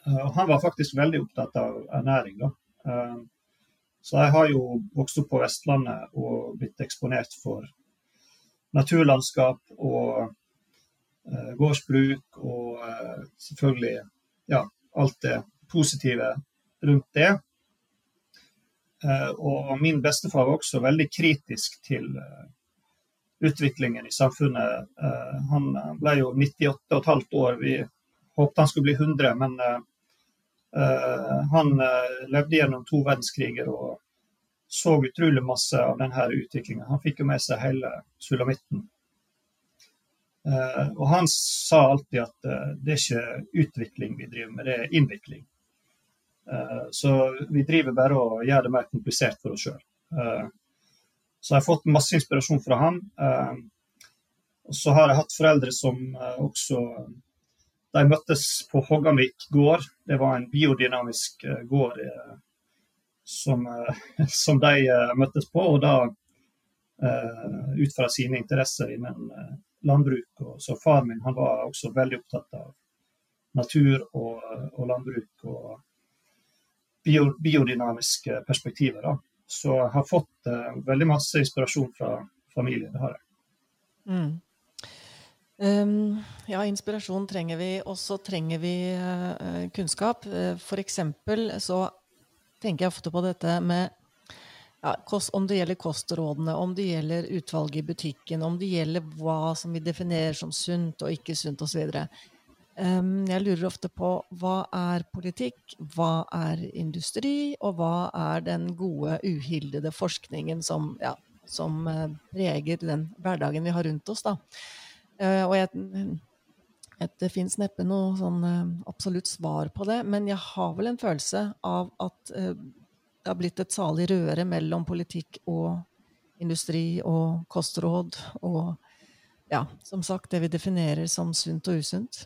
og Han var faktisk veldig opptatt av ernæring. da. Så jeg har jo vokst opp på Vestlandet og blitt eksponert for naturlandskap og eh, gårdsbruk og eh, selvfølgelig ja, alt det positive rundt det. Eh, og min bestefar var også veldig kritisk til eh, utviklingen i samfunnet. Eh, han ble jo 98,5 år. Vi håpte han skulle bli 100, men eh, Eh, han eh, levde gjennom to verdenskriger og så utrolig masse av denne utviklinga. Han fikk jo med seg hele sulamitten. Uh, og han sa alltid at uh, det er ikke utvikling vi driver med, det er innvikling. Uh, så vi driver bare og gjør det mer komplisert for oss sjøl. så jeg har fått masse inspirasjon fra han. og så har jeg hatt foreldre som også de møttes på Hogganvik gård. Det var en biodynamisk eh, gård eh, som, eh, [laughs] som de møttes på. Og da ut fra sine interesser innen landbruk. Og så far min han var også veldig opptatt av natur og, og landbruk og bio, biodynamiske perspektiver. Da. Så jeg har fått uh, veldig masse inspirasjon fra familien. Det har jeg. Mm. Um, ja, inspirasjon trenger vi, og så trenger vi uh, kunnskap. Uh, for eksempel så tenker jeg ofte på dette med ja, kost, om det gjelder kostrådene, om det gjelder utvalget i butikken, om det gjelder hva som vi definerer som sunt og ikke sunt osv. Um, ehm, jeg lurer ofte på hva er politikk, hva er industri, og hva er den gode, uhildede forskningen som, ja, som uh, preger den hverdagen vi har rundt oss. da. Uh, og jeg, det fins neppe noe sånn eh, absolutt svar på det, men jeg har vel en følelse av at det har blitt et salig røre mellom politikk og industri og kostråd og ja, som sagt, det vi definerer som sunt og usunt?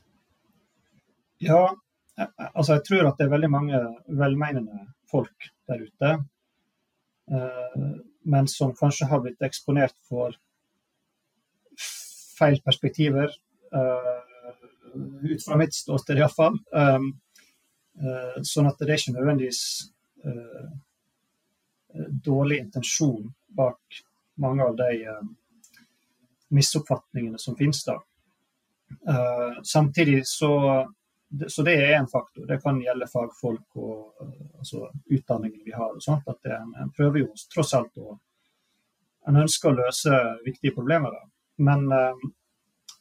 Ja, altså jeg tror at det er veldig mange velmenende folk der ute. Eh, men som kanskje har blitt eksponert for feil perspektiver. Eh, ut fra mitt ståsted, iallfall. Sånn at det er ikke nødvendigvis dårlig intensjon bak mange av de uh, misoppfatningene som finnes da. samtidig så så det er en faktor. Det kan gjelde fagfolk og altså, utdanningen vi har. og sånt, at det, En prøver jo tross alt å En ønsker å løse viktige problemer. Da. Men,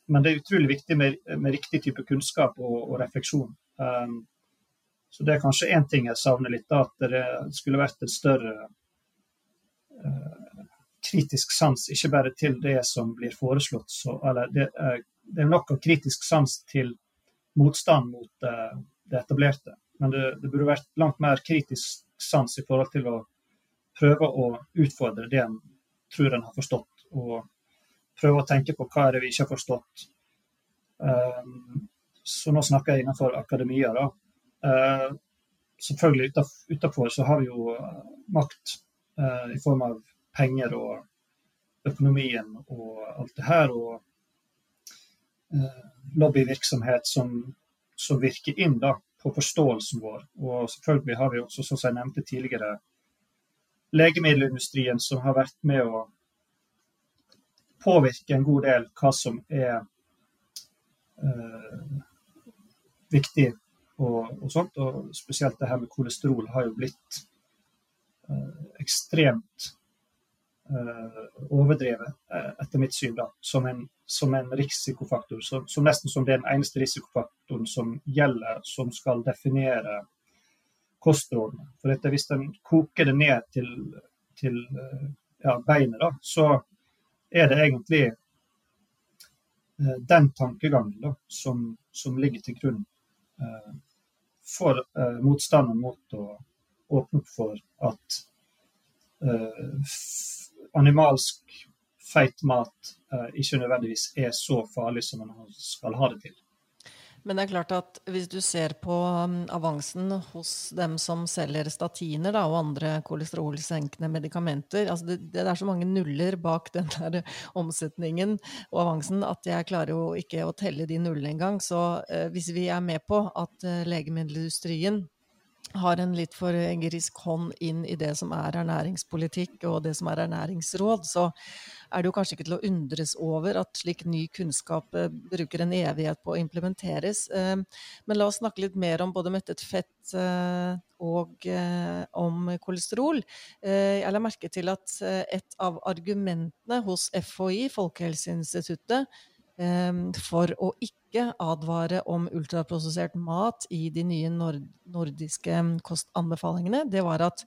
men det er utrolig viktig med, med riktig type kunnskap og, og refleksjon. Så det er kanskje én ting jeg savner litt, da, at det skulle vært en større kritisk sans, ikke bare til det som blir foreslått. Så, eller det, uh, det er nok av kritisk sans til motstand mot uh, det etablerte. Men det, det, burde vært langt mer kritisk sans i forhold til å prøve å utfordre det en tror en har forstått, og prøve å tenke på hva er det vi ikke har forstått. Um, så nå snakker jeg innenfor akademia. da. Uh, selvfølgelig utenfor så har vi jo uh, makt uh, i form av penger og økonomien og alt det her. Og lobbyvirksomhet som, som, virker inn da, på forståelsen vår. Og selvfølgelig har vi også, som jeg nevnte tidligere, legemiddelindustrien som har vært med å påvirke en god del hva som er eh, viktig og, og, sånt. Og spesielt det her med kolesterol har jo blitt eh, ekstremt eh, overdrevet, eh, etter mitt syn, da, som en, som en risikofaktor. Som, som nesten som den eneste risikofaktoren som gjelder, som skal definere kostrådene. For dette, hvis en koker det ned til, til eh, ja, beinet, da, så er det egentlig eh, den tankegangen da, som, som, ligger til grunn eh, for eh, motstanden mot å åpne for at eh, animalsk feit mat eh, ikke nødvendigvis er så farlig som man skal ha det til. Men det er klart at hvis du ser på um, avansen hos dem som selger statiner da, og andre kolesterolsenkende medikamenter altså det, det, er så mange nuller bak den der omsetningen og avansen at jeg klarer jo ikke å telle de nullene engang. Så eh, hvis vi er med på at eh, legemiddelindustrien har en litt for engerisk hånd inn i det som er ernæringspolitikk og det som er ernæringsråd, så er det jo kanskje ikke til å undres over at slik ny kunnskap eh, bruker en evighet på å implementeres. Eh, men la oss snakke litt mer om både mettet fett eh, og om kolesterol. Jeg la merke til at et av argumentene hos FHI, Folkehelseinstituttet, for å ikke advare om ultraprosessert mat i de nye nordiske kostanbefalingene, det var at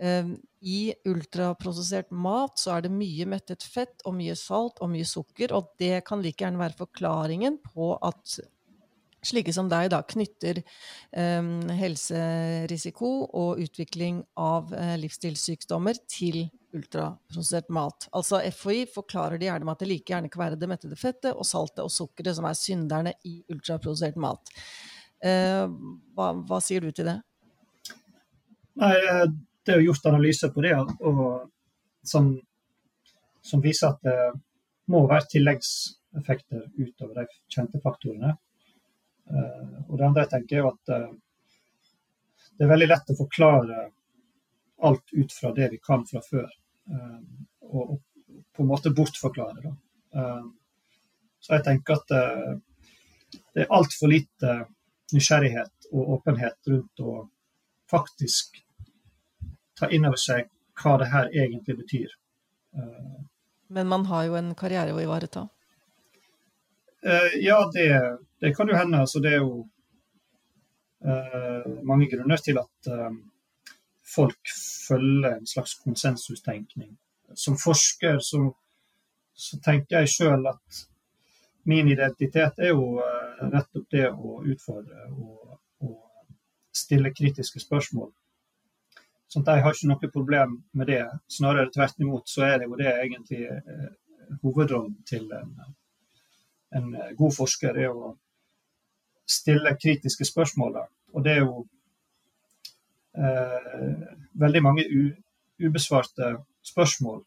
Ehm, I ultraprosessert mat så er det mye mettet fett og mye salt og mye sukker, og det kan like gjerne være forklaringen på at slike som deg da knytter helserisiko og utvikling av uh, livsstilssykdommer til ultraprosessert mat. Altså FHI forklarer de gjerne med at det like gjerne kan være det mettede fettet og saltet og sukkeret som er synderne i ultraprosessert mat. Eh, hva, hva, sier du til det? Nei, eh, det er gjort analyser på det og, som, som, viser at det må være tilleggseffekter utover de kjente faktorene. Eh, og det andre jeg tenker er at uh, det er veldig lett å forklare alt ut fra det vi kan fra før. Uh, og, på en måte bortforklare det. så jeg tenker at det er altfor lite nysgjerrighet og åpenhet rundt å faktisk ta inn over seg hva det her egentlig betyr. Eh, Men man har jo en karriere å ivareta? Eh, ja, det, det kan jo hende. Så det er jo mange grunner til at folk følger en slags konsensustenkning. Som forsker så, så tenker jeg sjøl at min identitet er jo nettopp det å utfordre og, og stille kritiske spørsmål. sånn jeg har ikke noe problem med det. Snarere tvert imot så er det jo det egentlig eh, hovedrollen til en, en, god forsker. Er å stille kritiske spørsmål. Og det er jo eh, veldig mange ubesvarte spørsmål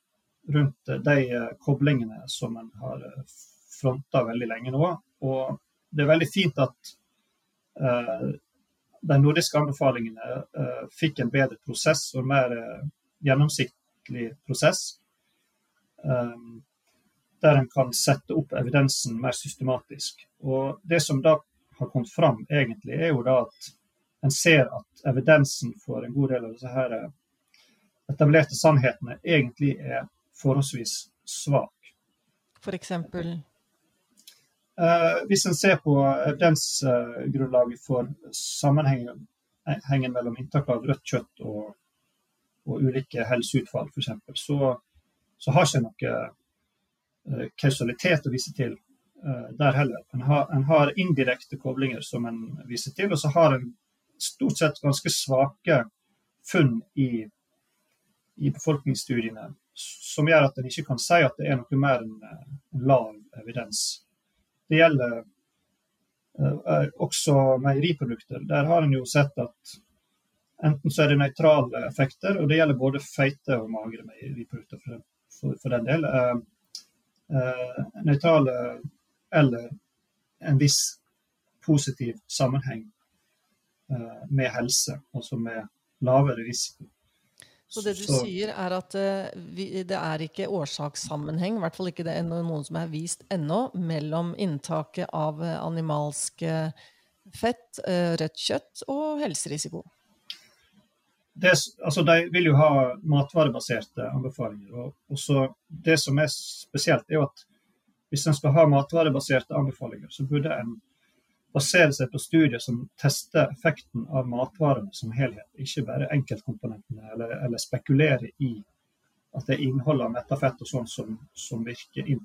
rundt de koblingene som en har fronta veldig lenge nå. Og det er veldig fint at eh, de nordiske anbefalingene eh, fikk en bedre prosess og en mer eh, gjennomsiktlig prosess. Der en kan sette opp evidensen mer systematisk. Og Det som da har kommet fram, egentlig, er jo da at en ser at evidensen for en god del av disse her etablerte sannhetene egentlig er forholdsvis svak. For eksempel? Uh, hvis en ser på evidensgrunnlaget uh, for sammenhengen mellom inntak av rødt kjøtt og, og ulike helseutfall, f.eks., så, så har ikke noe uh, kausalitet å vise til der heller. En har, en har, indirekte koblinger som en viser til, og så har en stort sett ganske svake funn i, i befolkningsstudiene som gjør at en ikke kan si at det er noe mer enn lav evidens det gjelder uh, også meieriprodukter. Der har en jo sett at enten så er det nøytrale effekter, og det gjelder både feite og magre meieriprodukter for, for, for, den del. Uh, nøytrale eller en viss positiv sammenheng med helse, altså med lavere risiko. Så det du så, sier, er at vi, det er ikke årsakssammenheng, i hvert fall ikke det er noen som er vist ennå, mellom inntaket av uh, animalsk fett, rødt kjøtt og helserisiko? Det, altså, de vil jo ha matvarebaserte anbefalinger. og også Det som er spesielt, er jo at hvis en skal ha matvarebaserte anbefalinger, så burde en baserer seg på studier som tester effekten av matvarene som helhet, ikke bare enkeltkomponentene, eller, eller spekulerer i at det er innholdet av metta fett og sånn som, som, virker inn.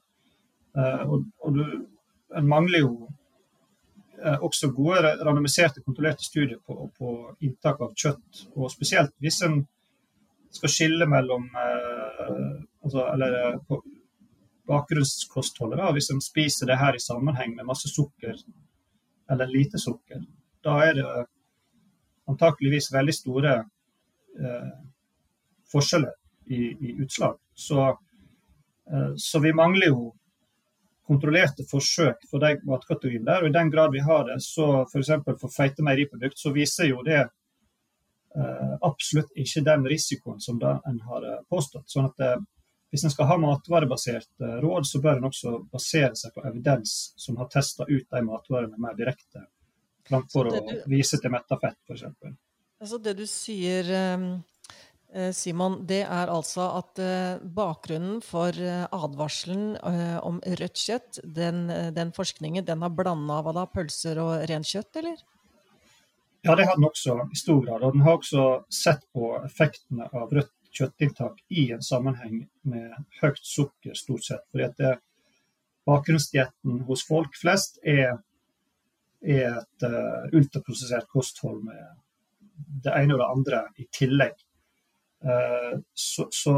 Uh, og, og du, en mangler jo uh, også gode randomiserte, kontrollerte studier på, på, inntak av kjøtt. Og spesielt hvis en skal skille mellom uh, altså, eller på bakgrunnskostholdet, hvis en spiser det her i sammenheng med masse sukker eller lite sukker, da er det antakeligvis veldig store eh, forskjeller i, i, utslag. Så, eh, så, vi mangler jo kontrollerte forsøk for de matkategoriene der. Og i den grad vi har det, så f.eks. for, for feite meieriprodukt, så viser jo det eh, absolutt ikke den risikoen som en har eh, påstått. sånn at eh, hvis en skal ha matvarebasert eh, råd, så bør en også basere seg på evidens som har testa ut de matvarene mer direkte, framfor å vise til metta fett, f.eks. Altså det du sier, ehm, eh, Simon, det er altså at eh, bakgrunnen for advarselen om rødt kjøtt, den, den forskningen, den har blanda av da, pølser og renkjøtt, eller? Ja, det har den også i stor grad. Og den har også sett på effektene av rødt kjøttinntak i en sammenheng med høyt sukker, stort sett. Fordi at det, bakgrunnsdietten hos folk flest er, er et uh, ultraprosessert kosthold med det ene og det andre i tillegg. Uh, så, så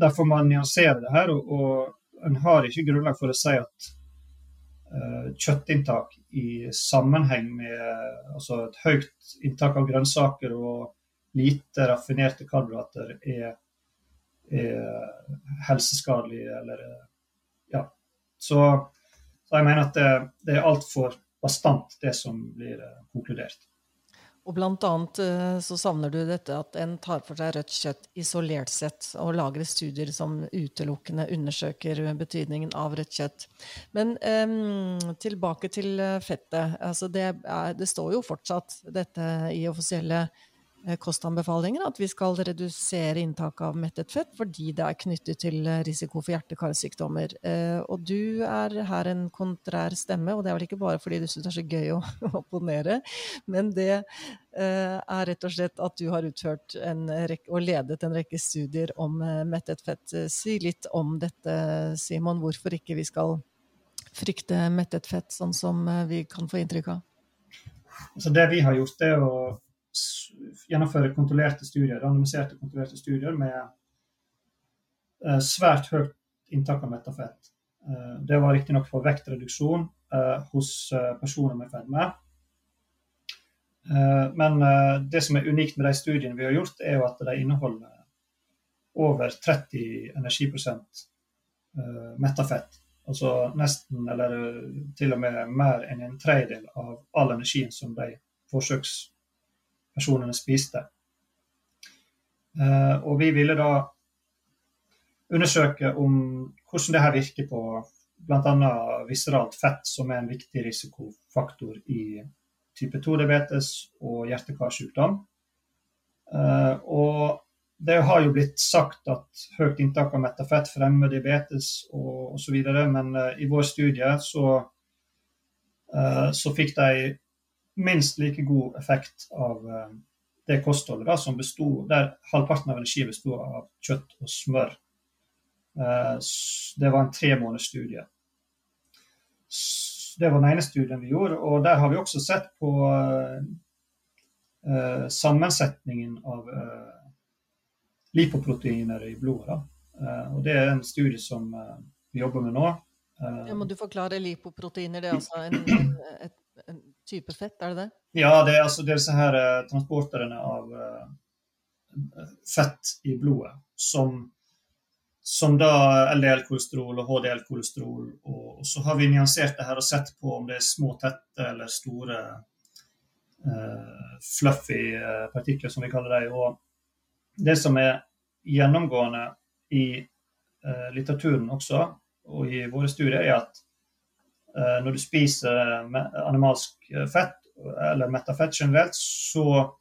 derfor må man nyansere det her. Og, og en har ikke grunnlag for å si at kjøttinntak i sammenheng med altså et høyt inntak av grønnsaker og lite raffinerte karbohydrater er, er helseskadelige eller Ja. Så, så, jeg mener at det, det er altfor bastant, det som blir eh, konkludert. Og blant annet eh, så savner du dette at en tar for seg rødt kjøtt isolert sett, og lager studier som utelukkende undersøker betydningen av rødt kjøtt. Men um, tilbake til eh, fettet. Altså det, er, det, står jo fortsatt dette i offisielle kostanbefalinger at vi skal redusere inntaket av mettet fett fordi det er knyttet til eh, risiko for hjerte-karsykdommer. Eh, og du er her en kontrær stemme, og det er vel ikke bare fordi du syns det er så gøy å [laughs] opponere, men det er rett og slett at du har utført rekke, og ledet en rekke studier om mettet fett. Si litt om dette, Simon, hvorfor ikke vi skal frykte mettet fett, sånn som vi kan få inntrykk av? Altså det vi har gjort, er å gjennomføre kontrollerte studier, randomiserte kontrollerte studier med uh, svært høyt inntak av metafett. Uh, det var riktignok for vektreduksjon hos personer med fedme. Men det som er unikt med de studiene vi har gjort, er jo at de inneholder over 30 energiprosent metafett. Altså nesten, eller til og med mer enn en tredjedel av all energien som de forsøkspersonene spiste. Uh, og vi ville da undersøke om hvordan det her virker på bl.a. visceralt fett, som er en viktig risikofaktor i type 2-diabetes og hjerte-karsykdom. Uh, og det har jo blitt sagt at høyt inntak av metafett fremmer diabetes og osv., men uh, i vår studie så, så, fikk de minst like god effekt av uh, det kostholdet da, som bestod, der halvparten av energien bestod av kjøtt og smør. det var en tre måneders studie. Det var den ene studien vi gjorde, og der har vi også sett på sammensetningen av lipoproteiner i blodet. Uh, og Det er en studie som uh, vi jobber med nå. Uh, ja, må du forklare lipoproteiner? Det er altså en, [clears throat] en, en, en, type fett, er det det? Ja, det er altså disse her transporterne av fett i blodet som, som da LDL-kolesterol og HDL-kolesterol. Og, og, så har vi nyansert det her og sett på om det er små, tette eller store fluffy partikler, som vi kaller dem. Og det som er gjennomgående i uh, litteraturen også, og i våre studier, er at når du spiser animalsk fett, eller metafett generelt, så,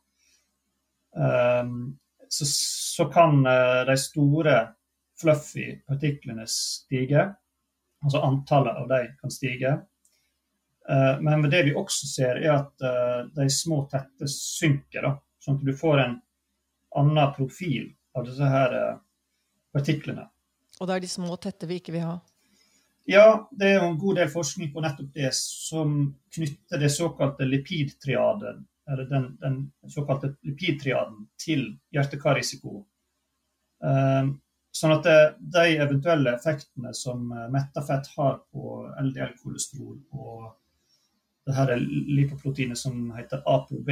um, så, så kan de store fluffy partiklene stige. Altså antallet av dem kan stige. Men det vi også ser, er at de små, tette synker. Da, sånn at du får en annen profil av disse her eh, partiklene. Og det er de små, tette vi ikke vil ha? Ja, det er jo en god del forskning på nettopp det, som knytter det såkalte lipidtriaden, eller den, den såkalte lipidtriaden, til hjerte-kar-risiko. Um, sånn at de eventuelle effektene som mettafett har på LDL-kolesterol og det her lipoproteinet som heter ApoB,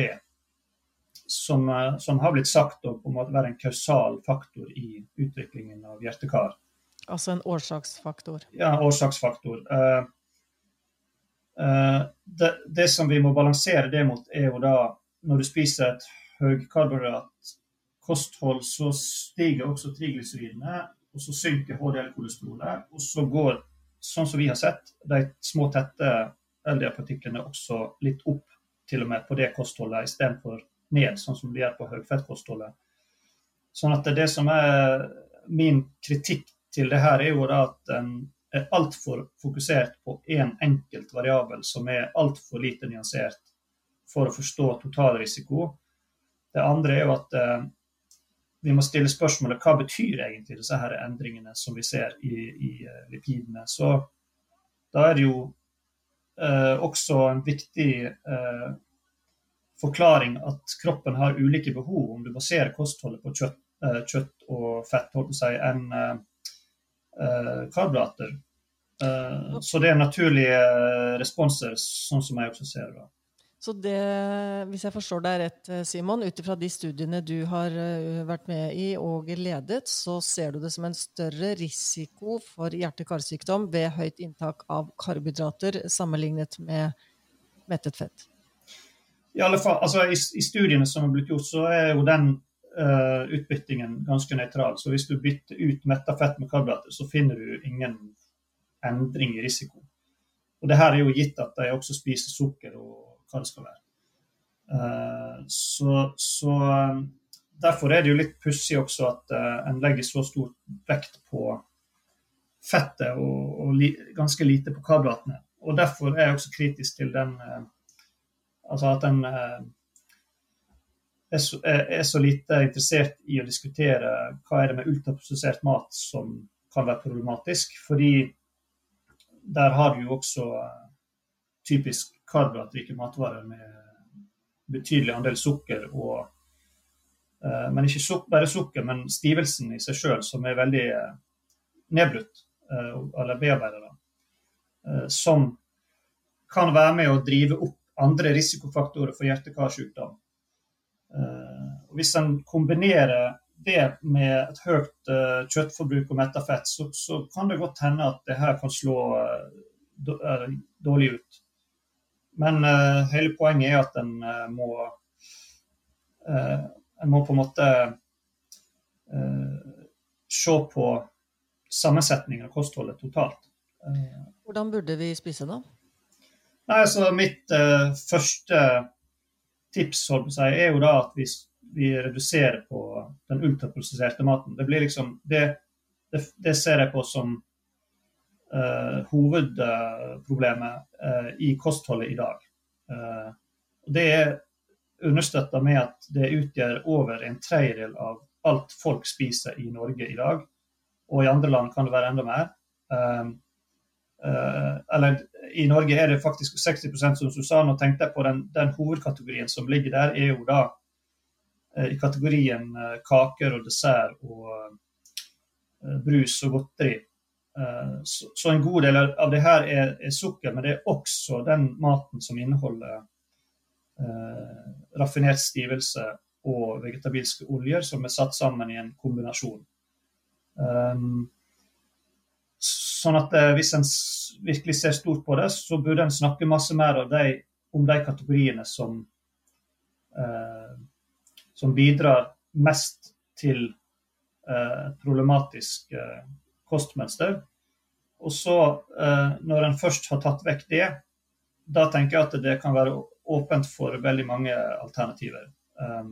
som, eh, som, har blitt sagt å en måte være en kausal faktor i utviklingen av hjertekar. Altså en årsaksfaktor? Ja, en årsaksfaktor. Uh, uh, det, det, som vi må balansere det mot, er jo da når du spiser et høykarbohydratkosthold, så stiger også triglyseridene, og så synker HDL-kolesterolet. Og så går, sånn som vi har sett, de små, tette LDL-partiklene også litt opp til og med på det kostholdet, istedenfor ned, sånn som de gjør på høyfettkostholdet. Sånn at det, det som er min kritikk til det her, er jo da at en er altfor fokusert på én en enkelt variabel som er altfor lite nyansert for å forstå totalrisiko. Det andre er jo at eh, vi må stille spørsmålet hva betyr egentlig disse her endringene som vi ser i, i uh, lipidene. Så da er det jo eh, også en viktig eh, forklaring at kroppen har ulike behov om du baserer kostholdet på kjøtt, eh, kjøtt og fett holdt si, enn uh, karbohydrater. Uh, så det er naturlige responser, sånn som jeg også ser det. Så det, hvis jeg forstår deg rett, Simon, ut ifra de studiene du har vært med i og ledet, så ser du det som en større risiko for hjerte-karsykdom ved høyt inntak av karbohydrater sammenlignet med mettet fett? i alle fall, altså i, i, studiene som har blitt gjort, så er jo den uh, utbyttingen ganske nøytral. Så hvis du bytter ut metta fett med karbohydrater, så finner du ingen endring i risiko. Og det her er jo gitt at de også spiser sukker og hva det skal være. Uh, så, så um, derfor er det jo litt pussig også at uh, en legger så stor vekt på fettet og, og li, ganske lite på karbohydratene. Og derfor er jeg også kritisk til den uh, Altså at en er så, er så, lite interessert i å diskutere hva er det med ultraprosessert mat som kan være problematisk. Fordi der har du jo også eh, typisk karbohydratrike matvarer med betydelig andel sukker og Men ikke suk bare sukker, men stivelsen i seg sjøl, som er veldig nedbrutt eller bearbeida, som kan være med å drive opp andre risikofaktorer for hjerte-karsykdom. Hvis en kombinerer det med et høyt uh, kjøttforbruk og metta fett, så, så, kan det godt hende at det her kan slå uh, dårlig ut. Men uh, hele poenget er at en må En må på en måte se på sammensetningen av kostholdet totalt. Hvordan burde vi spise da? Nei, altså Mitt første tips si, er jo da at vi vi reduserer på den ultraprosesserte maten. Det, blir liksom, det, det, det ser jeg på som uh, hovedproblemet uh, i kostholdet i dag. Uh, det er understøtta med at det utgjør over en tredjedel av alt folk spiser i Norge i dag. Og i andre land kan det være enda mer. Eller i Norge er det faktisk 60% som Susanne tenkte på den, den hovedkategorien som ligger der, er jo da Eh, i kategorien eh, kaker og dessert og eh, brus og godteri. Så en god del av det her er, er sukker, men det er også den maten som inneholder eh, raffinert stivelse og vegetabilske oljer som er satt sammen i en kombinasjon. Um, sånn at eh, Hvis en virkelig ser stort på det, så burde en snakke masse mer de, om de kategoriene som eh, som bidrar mest til eh, problematisk eh, kostmønster. Og så, eh, når en først har tatt vekk det, da tenker jeg at det kan være åpent for veldig mange alternativer eh,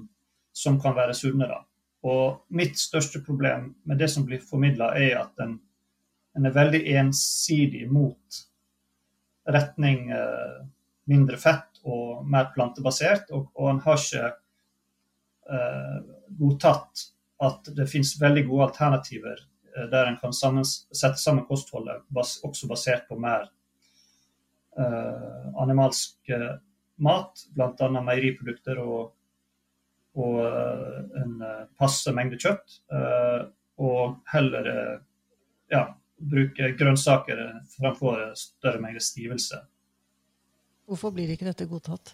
som kan være sunne. da. Og mitt største problem med det som blir formidla, er at en, en, er veldig ensidig mot retning eh, mindre fett og mer plantebasert, og, og en har ikke Eh, godtatt at det finnes veldig gode alternativer eh, der en kan sammens, sette sammen kostholdet bas, også basert på mer uh, animalsk uh, mat, bl.a. meieriprodukter og, og uh, en passe mengde kjøtt. og heller ja, bruke grønnsaker fremfor større mengder stivelse. Hvorfor blir ikke dette godtatt?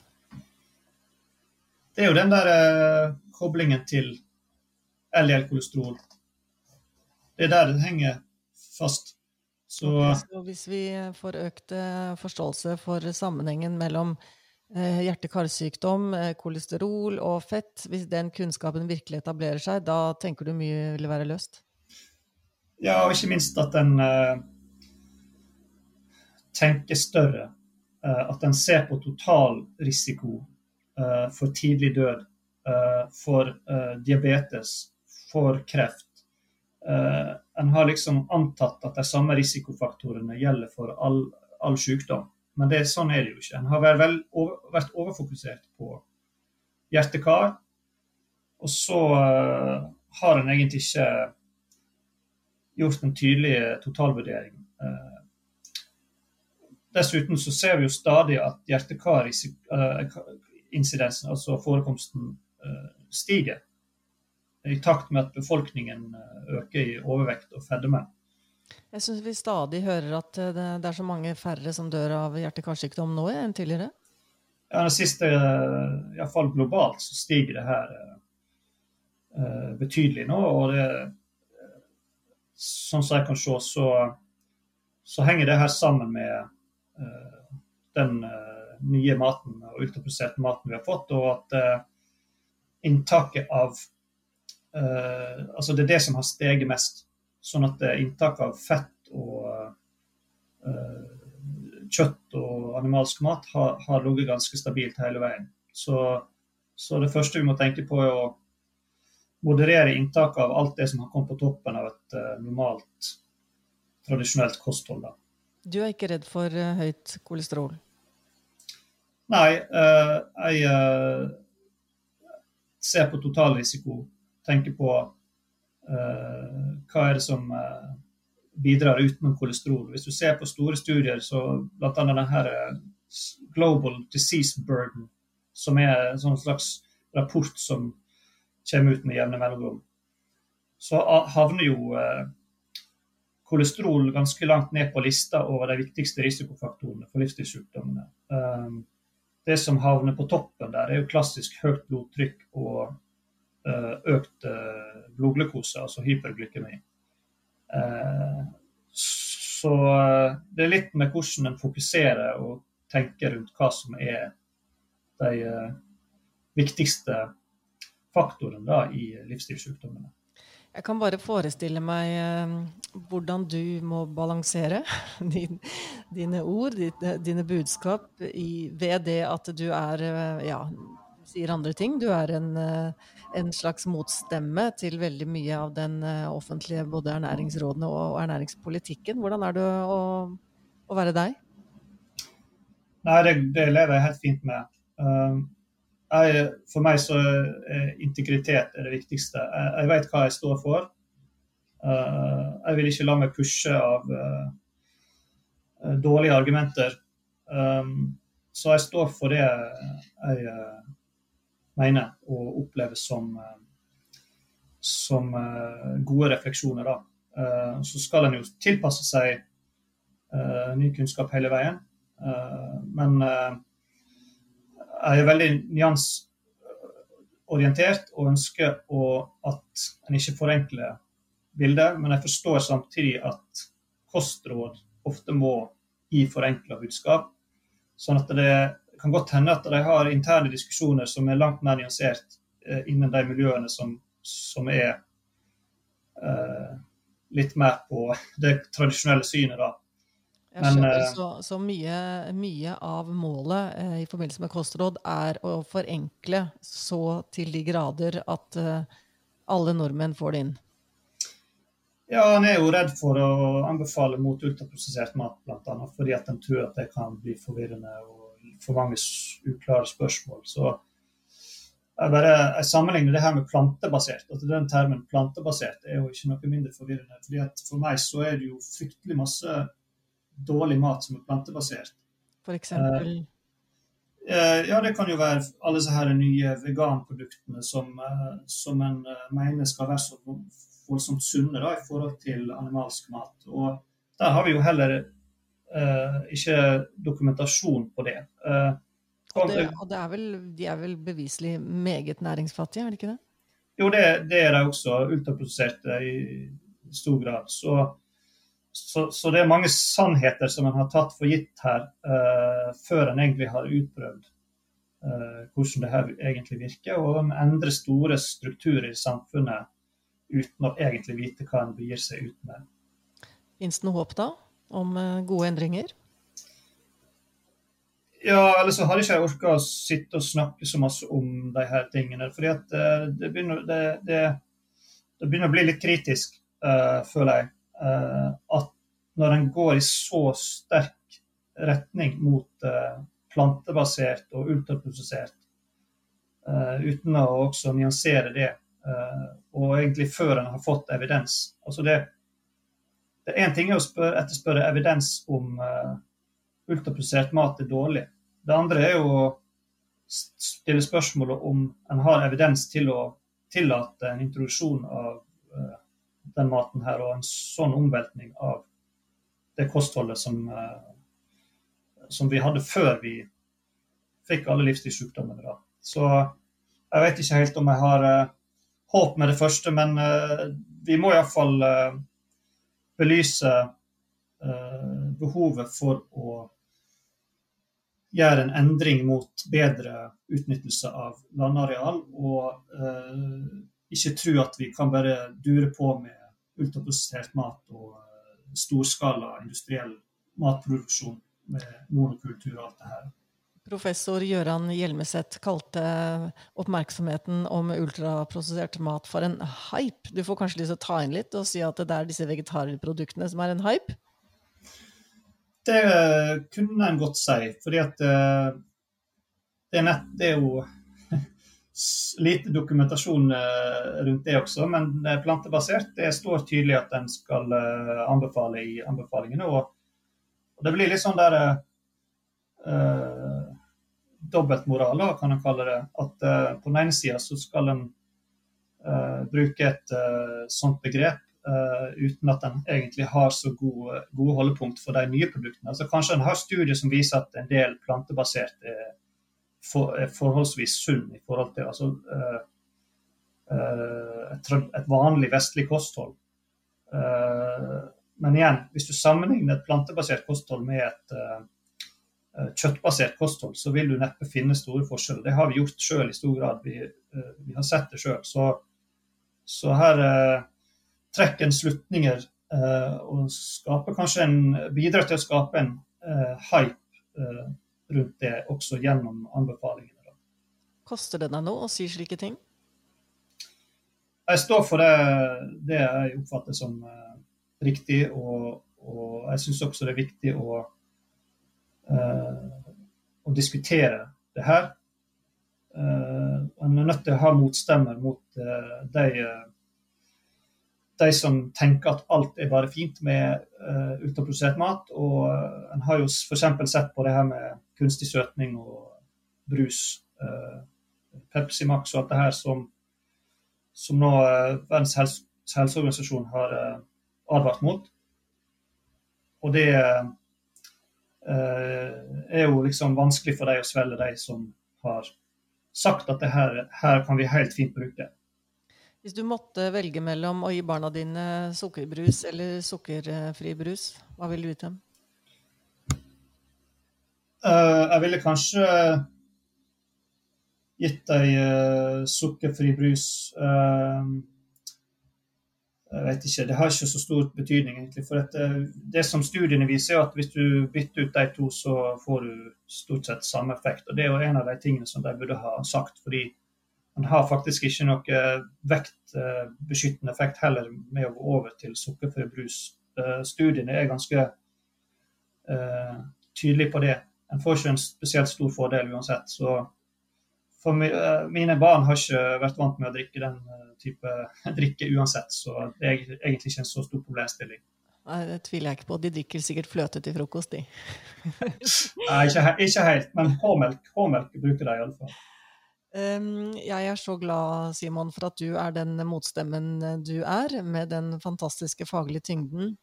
Det er jo den der eh, koblingen til LDL-kolesterol. Det er der det henger fast. Så, så hvis vi får økt eh, forståelse for sammenhengen mellom eh, hjerte-karsykdom, eh, kolesterol og fett, hvis den kunnskapen virkelig etablerer seg, da tenker du mye vil være løst? Ja, og ikke minst at en uh, tenker større. Uh, at en ser på totalrisiko Eh, for tidlig død, eh, for eh, diabetes, for kreft. En har liksom antatt at de samme risikofaktorene gjelder for all, all sykdom. Men det, sånn er det jo ikke. En har vært, vel, over, vært overfokusert på hjerte-kar. Og så har en egentlig ikke gjort en tydelig totalvurdering. Uh, dessuten så ser vi jo stadig at hjerte-kar uh, altså forekomsten, eh, stiger. I takt med at befolkningen eh, øker i overvekt og fedme. Jeg syns vi stadig hører at eh, det er så mange færre som dør av hjerte-karsykdom nå enn tidligere. Ja, det siste, iallfall globalt, så stiger det her betydelig nå. Og det, sånn som jeg kan se, så, så henger det her sammen med den nye maten og ultraproduserte maten vi har fått, og at uh, inntaket av uh, Altså det er det som har steget mest. Sånn at uh, inntaket av fett og kjøtt og animalsk mat har, har ligget ganske stabilt hele veien. Så, så, det første vi må tenke på, er å moderere inntaket av alt det som har kommet på toppen av et normalt, tradisjonelt kosthold. Da. Du er ikke redd for høyt kolesterol? Nei, uh, jeg ser på totalrisiko. Tenker på hva er det som bidrar utenom kolesterol. Hvis du ser på store studier, så bl.a. denne Global Disease Burden som er en sånn slags rapport som kommer ut med jevne mellomrom, så havner jo eh, kolesterol ganske langt ned på lista over de viktigste risikofaktorene for livsstilssykdommene. Um, det som havner på toppen der, er jo klassisk høyt blodtrykk og uh, økt uh, blodglukose, altså hyperglykemi. Så det er litt med hvordan en fokuserer og tenker rundt hva som er de viktigste faktorene da, i livsstilssykdommene. Jeg kan bare forestille meg eh, hvordan du må balansere [laughs] din, dine ord, dine budskap, i, ved det at du er eh, Ja, sier andre ting. Du er en, eh, en, slags motstemme til veldig mye av den offentlige både ernæringsrådene og ernæringspolitikken. Hvordan er det å, å være deg? Nei, det, det, lever jeg helt fint med. Jeg, for meg så er integritet er det viktigste. Jeg, jeg vet hva jeg står for. Uh, jeg vil ikke la meg pushe av uh, dårlige argumenter. Um, så jeg står for det jeg uh, mener og opplever som, som gode refleksjoner. Da. så skal en jo tilpasse seg ny kunnskap hele veien. men er veldig nyansorientert og ønsker å, at en ikke forenkler bildet. Men jeg forstår samtidig at kostråd ofte må gi forenkla budskap. Sånn at det kan godt hende at de har interne diskusjoner som er langt mer nyansert eh, innen de miljøene som, som er eh, litt mer på det tradisjonelle synet. da. Men, skjønner, eh, så, så mye, mye, av målet eh, i forbindelse med kostråd er å forenkle så til de grader at eh, alle nordmenn får det inn? Ja, han er jo redd for å anbefale mot ultraprosessert mat, bl.a. fordi at en tror at det kan bli forvirrende og for mange uklare spørsmål. Så jeg, bare, jeg sammenligner det her med plantebasert. at Den termen plantebasert er jo ikke noe mindre forvirrende. fordi at For meg så er det jo fryktelig masse dårlig mat som er plantebasert. For eksempel? Uh, ja, det kan jo være alle disse her nye veganproduktene som, uh, som en uh, mener skal være så voldsomt sunne da, i forhold til animalsk mat. Og der har vi jo heller ikke dokumentasjon på det. Og, det, og det er vel, de er vel beviselig meget næringsfattige, er de ikke det? Jo, det, det er de også. Ultraproduserte i stor grad. Så så, så, det er mange sannheter som en har tatt for gitt her, uh, før en egentlig har utprøvd uh, hvordan det her egentlig virker. Og en endrer store strukturer i samfunnet uten å egentlig vite hva en begir seg ut med. Fins det noe håp da, om uh, gode endringer? Ja, eller så har ikke jeg orka å sitte og snakke så masse om de her tingene. fordi at det begynner, det, det, det begynner å bli litt kritisk, føler jeg. Eh, at når en går i så sterk retning mot eh, plantebasert og ultraprosessert, eh, uten å også nyansere det, og egentlig før en har fått evidens altså det, det er Én ting å spørre, etterspørre evidens om ultraprosessert mat er dårlig. Det andre er jo å stille spørsmålet om en har evidens til å tillate en introduksjon av den maten her, og en sånn omveltning av det kostholdet som, eh, som vi hadde før vi fikk alle livsstilssykdommene. Da. Så jeg vet ikke helt om jeg har uh, håp med det første, men uh, vi må iallfall uh, belyse behovet for å gjøre en endring mot bedre utnyttelse av landareal. Og ikke tro at vi kan bare dure på med ultraprosessert mat og eh, storskala industriell matproduksjon med monokultur og alt det her. Professor Gøran Hjelmeset kalte oppmerksomheten om ultraprosessert mat for en hype. Du får kanskje lyst til å ta inn litt og si at det er disse vegetarproduktene som er en hype? Det kunne en godt si, fordi at eh, det er, nett, det er jo lite dokumentasjon eh, rundt det også, men plantebasert det står tydelig at en skal eh, anbefale i anbefalingene. Og, det blir litt sånn der uh, dobbeltmoral, kan en kalle det. At uh, på den ene sida så skal en uh, bruke et uh, sånt begrep uten at en egentlig har så gode, gode, holdepunkt for de nye produktene. Altså Kanskje en har studier som viser at en del plantebasert er, for, er forholdsvis sunn i forhold til altså, et, et, vanlig vestlig kosthold. men igjen, hvis du sammenligner et plantebasert kosthold med et kjøttbasert kosthold, så vil du neppe finne store forskjeller. Det har vi gjort sjøl i stor grad. Vi, vi har sett det sjøl. Så, så, her trekker en slutninger og skaper kanskje en, bidrar til å skape en hype rundt det også gjennom anbefalingene. Da. Koster det deg noe å si slike ting? Jeg står for det, det jeg oppfatter som riktig, og, og jeg syns også det er viktig å uh, å diskutere det her. Eh, en er nødt til å ha motstemmer mot uh, de, de som tenker at alt er bare fint med uh, ultraprodusert mat. Og en har jo f.eks. sett på det her med kunstig søtning og brus. Uh, Pepsi Max og alt det her som, som nå uh, Verdens helse, helseorganisasjon har uh, advart mot. Og det Eh, er jo liksom vanskelig for dem å svelge, de som har sagt at det her, her kan vi helt fint bruke. Hvis du måtte velge mellom å gi barna dine sukkerbrus eller sukkerfri brus, hva ville du gitt dem? Uh, jeg ville kanskje gitt deg uh, sukkerfri brus. Jeg vet ikke, Det har ikke så stor betydning, egentlig. For dette, det som studiene viser, er at hvis du bytter ut de to, så får du stort sett samme effekt. Og Det er jo en av de tingene som de burde ha sagt. fordi man har faktisk ikke noe vektbeskyttende effekt heller med å gå over til sukkerfri brus. Eh, studiene er ganske tydelige på det. En får ikke en spesielt stor fordel uansett. så for eh, mine barn har ikke vært vant med å drikke den eh, type [laughs] drikke uansett, så det er egentlig ikke en så stor problemstilling. Nei, Det tviler jeg ikke på. De drikker sikkert fløte til frokost, de. [laughs] Nei, ikke, ikke, helt, men håmelk, håmelk bruker de iallfall. Jeg er så glad, Simon, for at du er den motstemmen du er, med den fantastiske faglige tyngden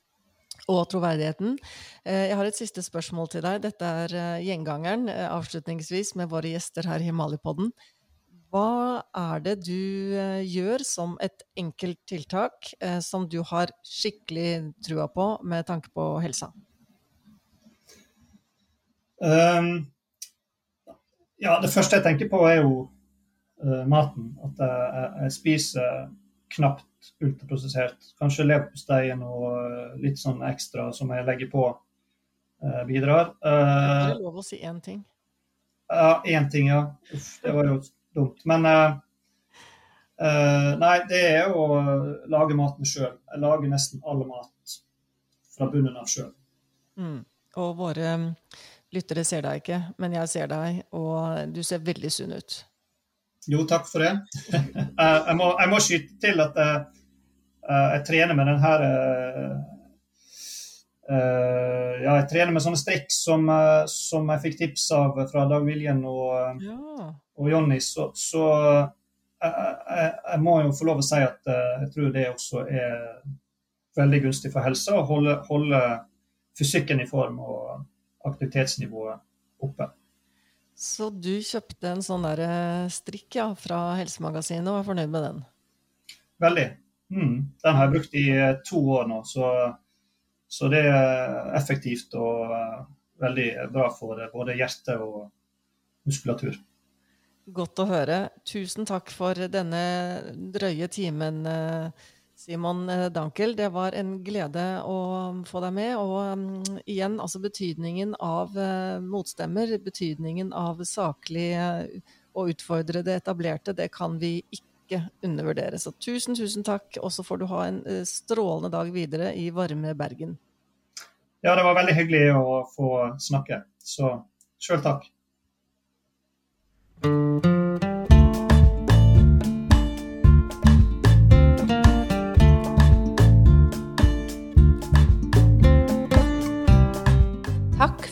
og troverdigheten. Eh, jeg har et siste spørsmål til deg. Dette er eh, gjengangeren eh, avslutningsvis med våre gjester her i Himalipodden. Hva er det du gjør som et enkelt tiltak som du har skikkelig trua på med tanke på helsa? Um, ja, det første jeg tenker på, er jo uh, maten. At jeg, jeg spiser knapt ultraprosessert. Kanskje leverposteien og eh, litt sånn ekstra som jeg legger på, uh, bidrar. Uh, er lov å si én ting? Ja, én ting, ja. Uff, det var jo dumt. Men nei, det er å lage maten sjøl. Jeg lager nesten all mat fra bunnen av sjøl. Mm. Og våre lyttere ser deg ikke, men jeg ser deg, og du ser veldig sunn ut. Jo, takk for det. [laughs] jeg, må, jeg, må, skyte til at jeg, eh, jeg trener med den her Ja, jeg trener med sånne strikk som, som jeg fikk tips av fra Dag Viljen og, ja. og Jonny. Så, så jeg, jeg, må jo få lov å si at jeg tror det også er veldig gunstig for helsa å holde, holde fysikken i form og aktivitetsnivået oppe. Så du kjøpte en sånn der eh, strikk ja, fra Helsemagasinet og er fornøyd med den? Veldig. Mm. Den har jeg brukt i eh, to år nå, så, så det er effektivt og uh, veldig bra for både hjerte og muskulatur. Godt å høre. Tusen takk for denne drøye timen. Simon eh, Dankel, det var en glede å få deg med. Og um, igjen, altså betydningen av uh, motstemmer, betydningen av saklig og å utfordre det etablerte, det kan vi ikke undervurdere. Så tusen, tusen takk. Og så får du ha en strålende dag videre i varme Bergen. Ja, det var veldig hyggelig å få snakke. Så sjøl takk.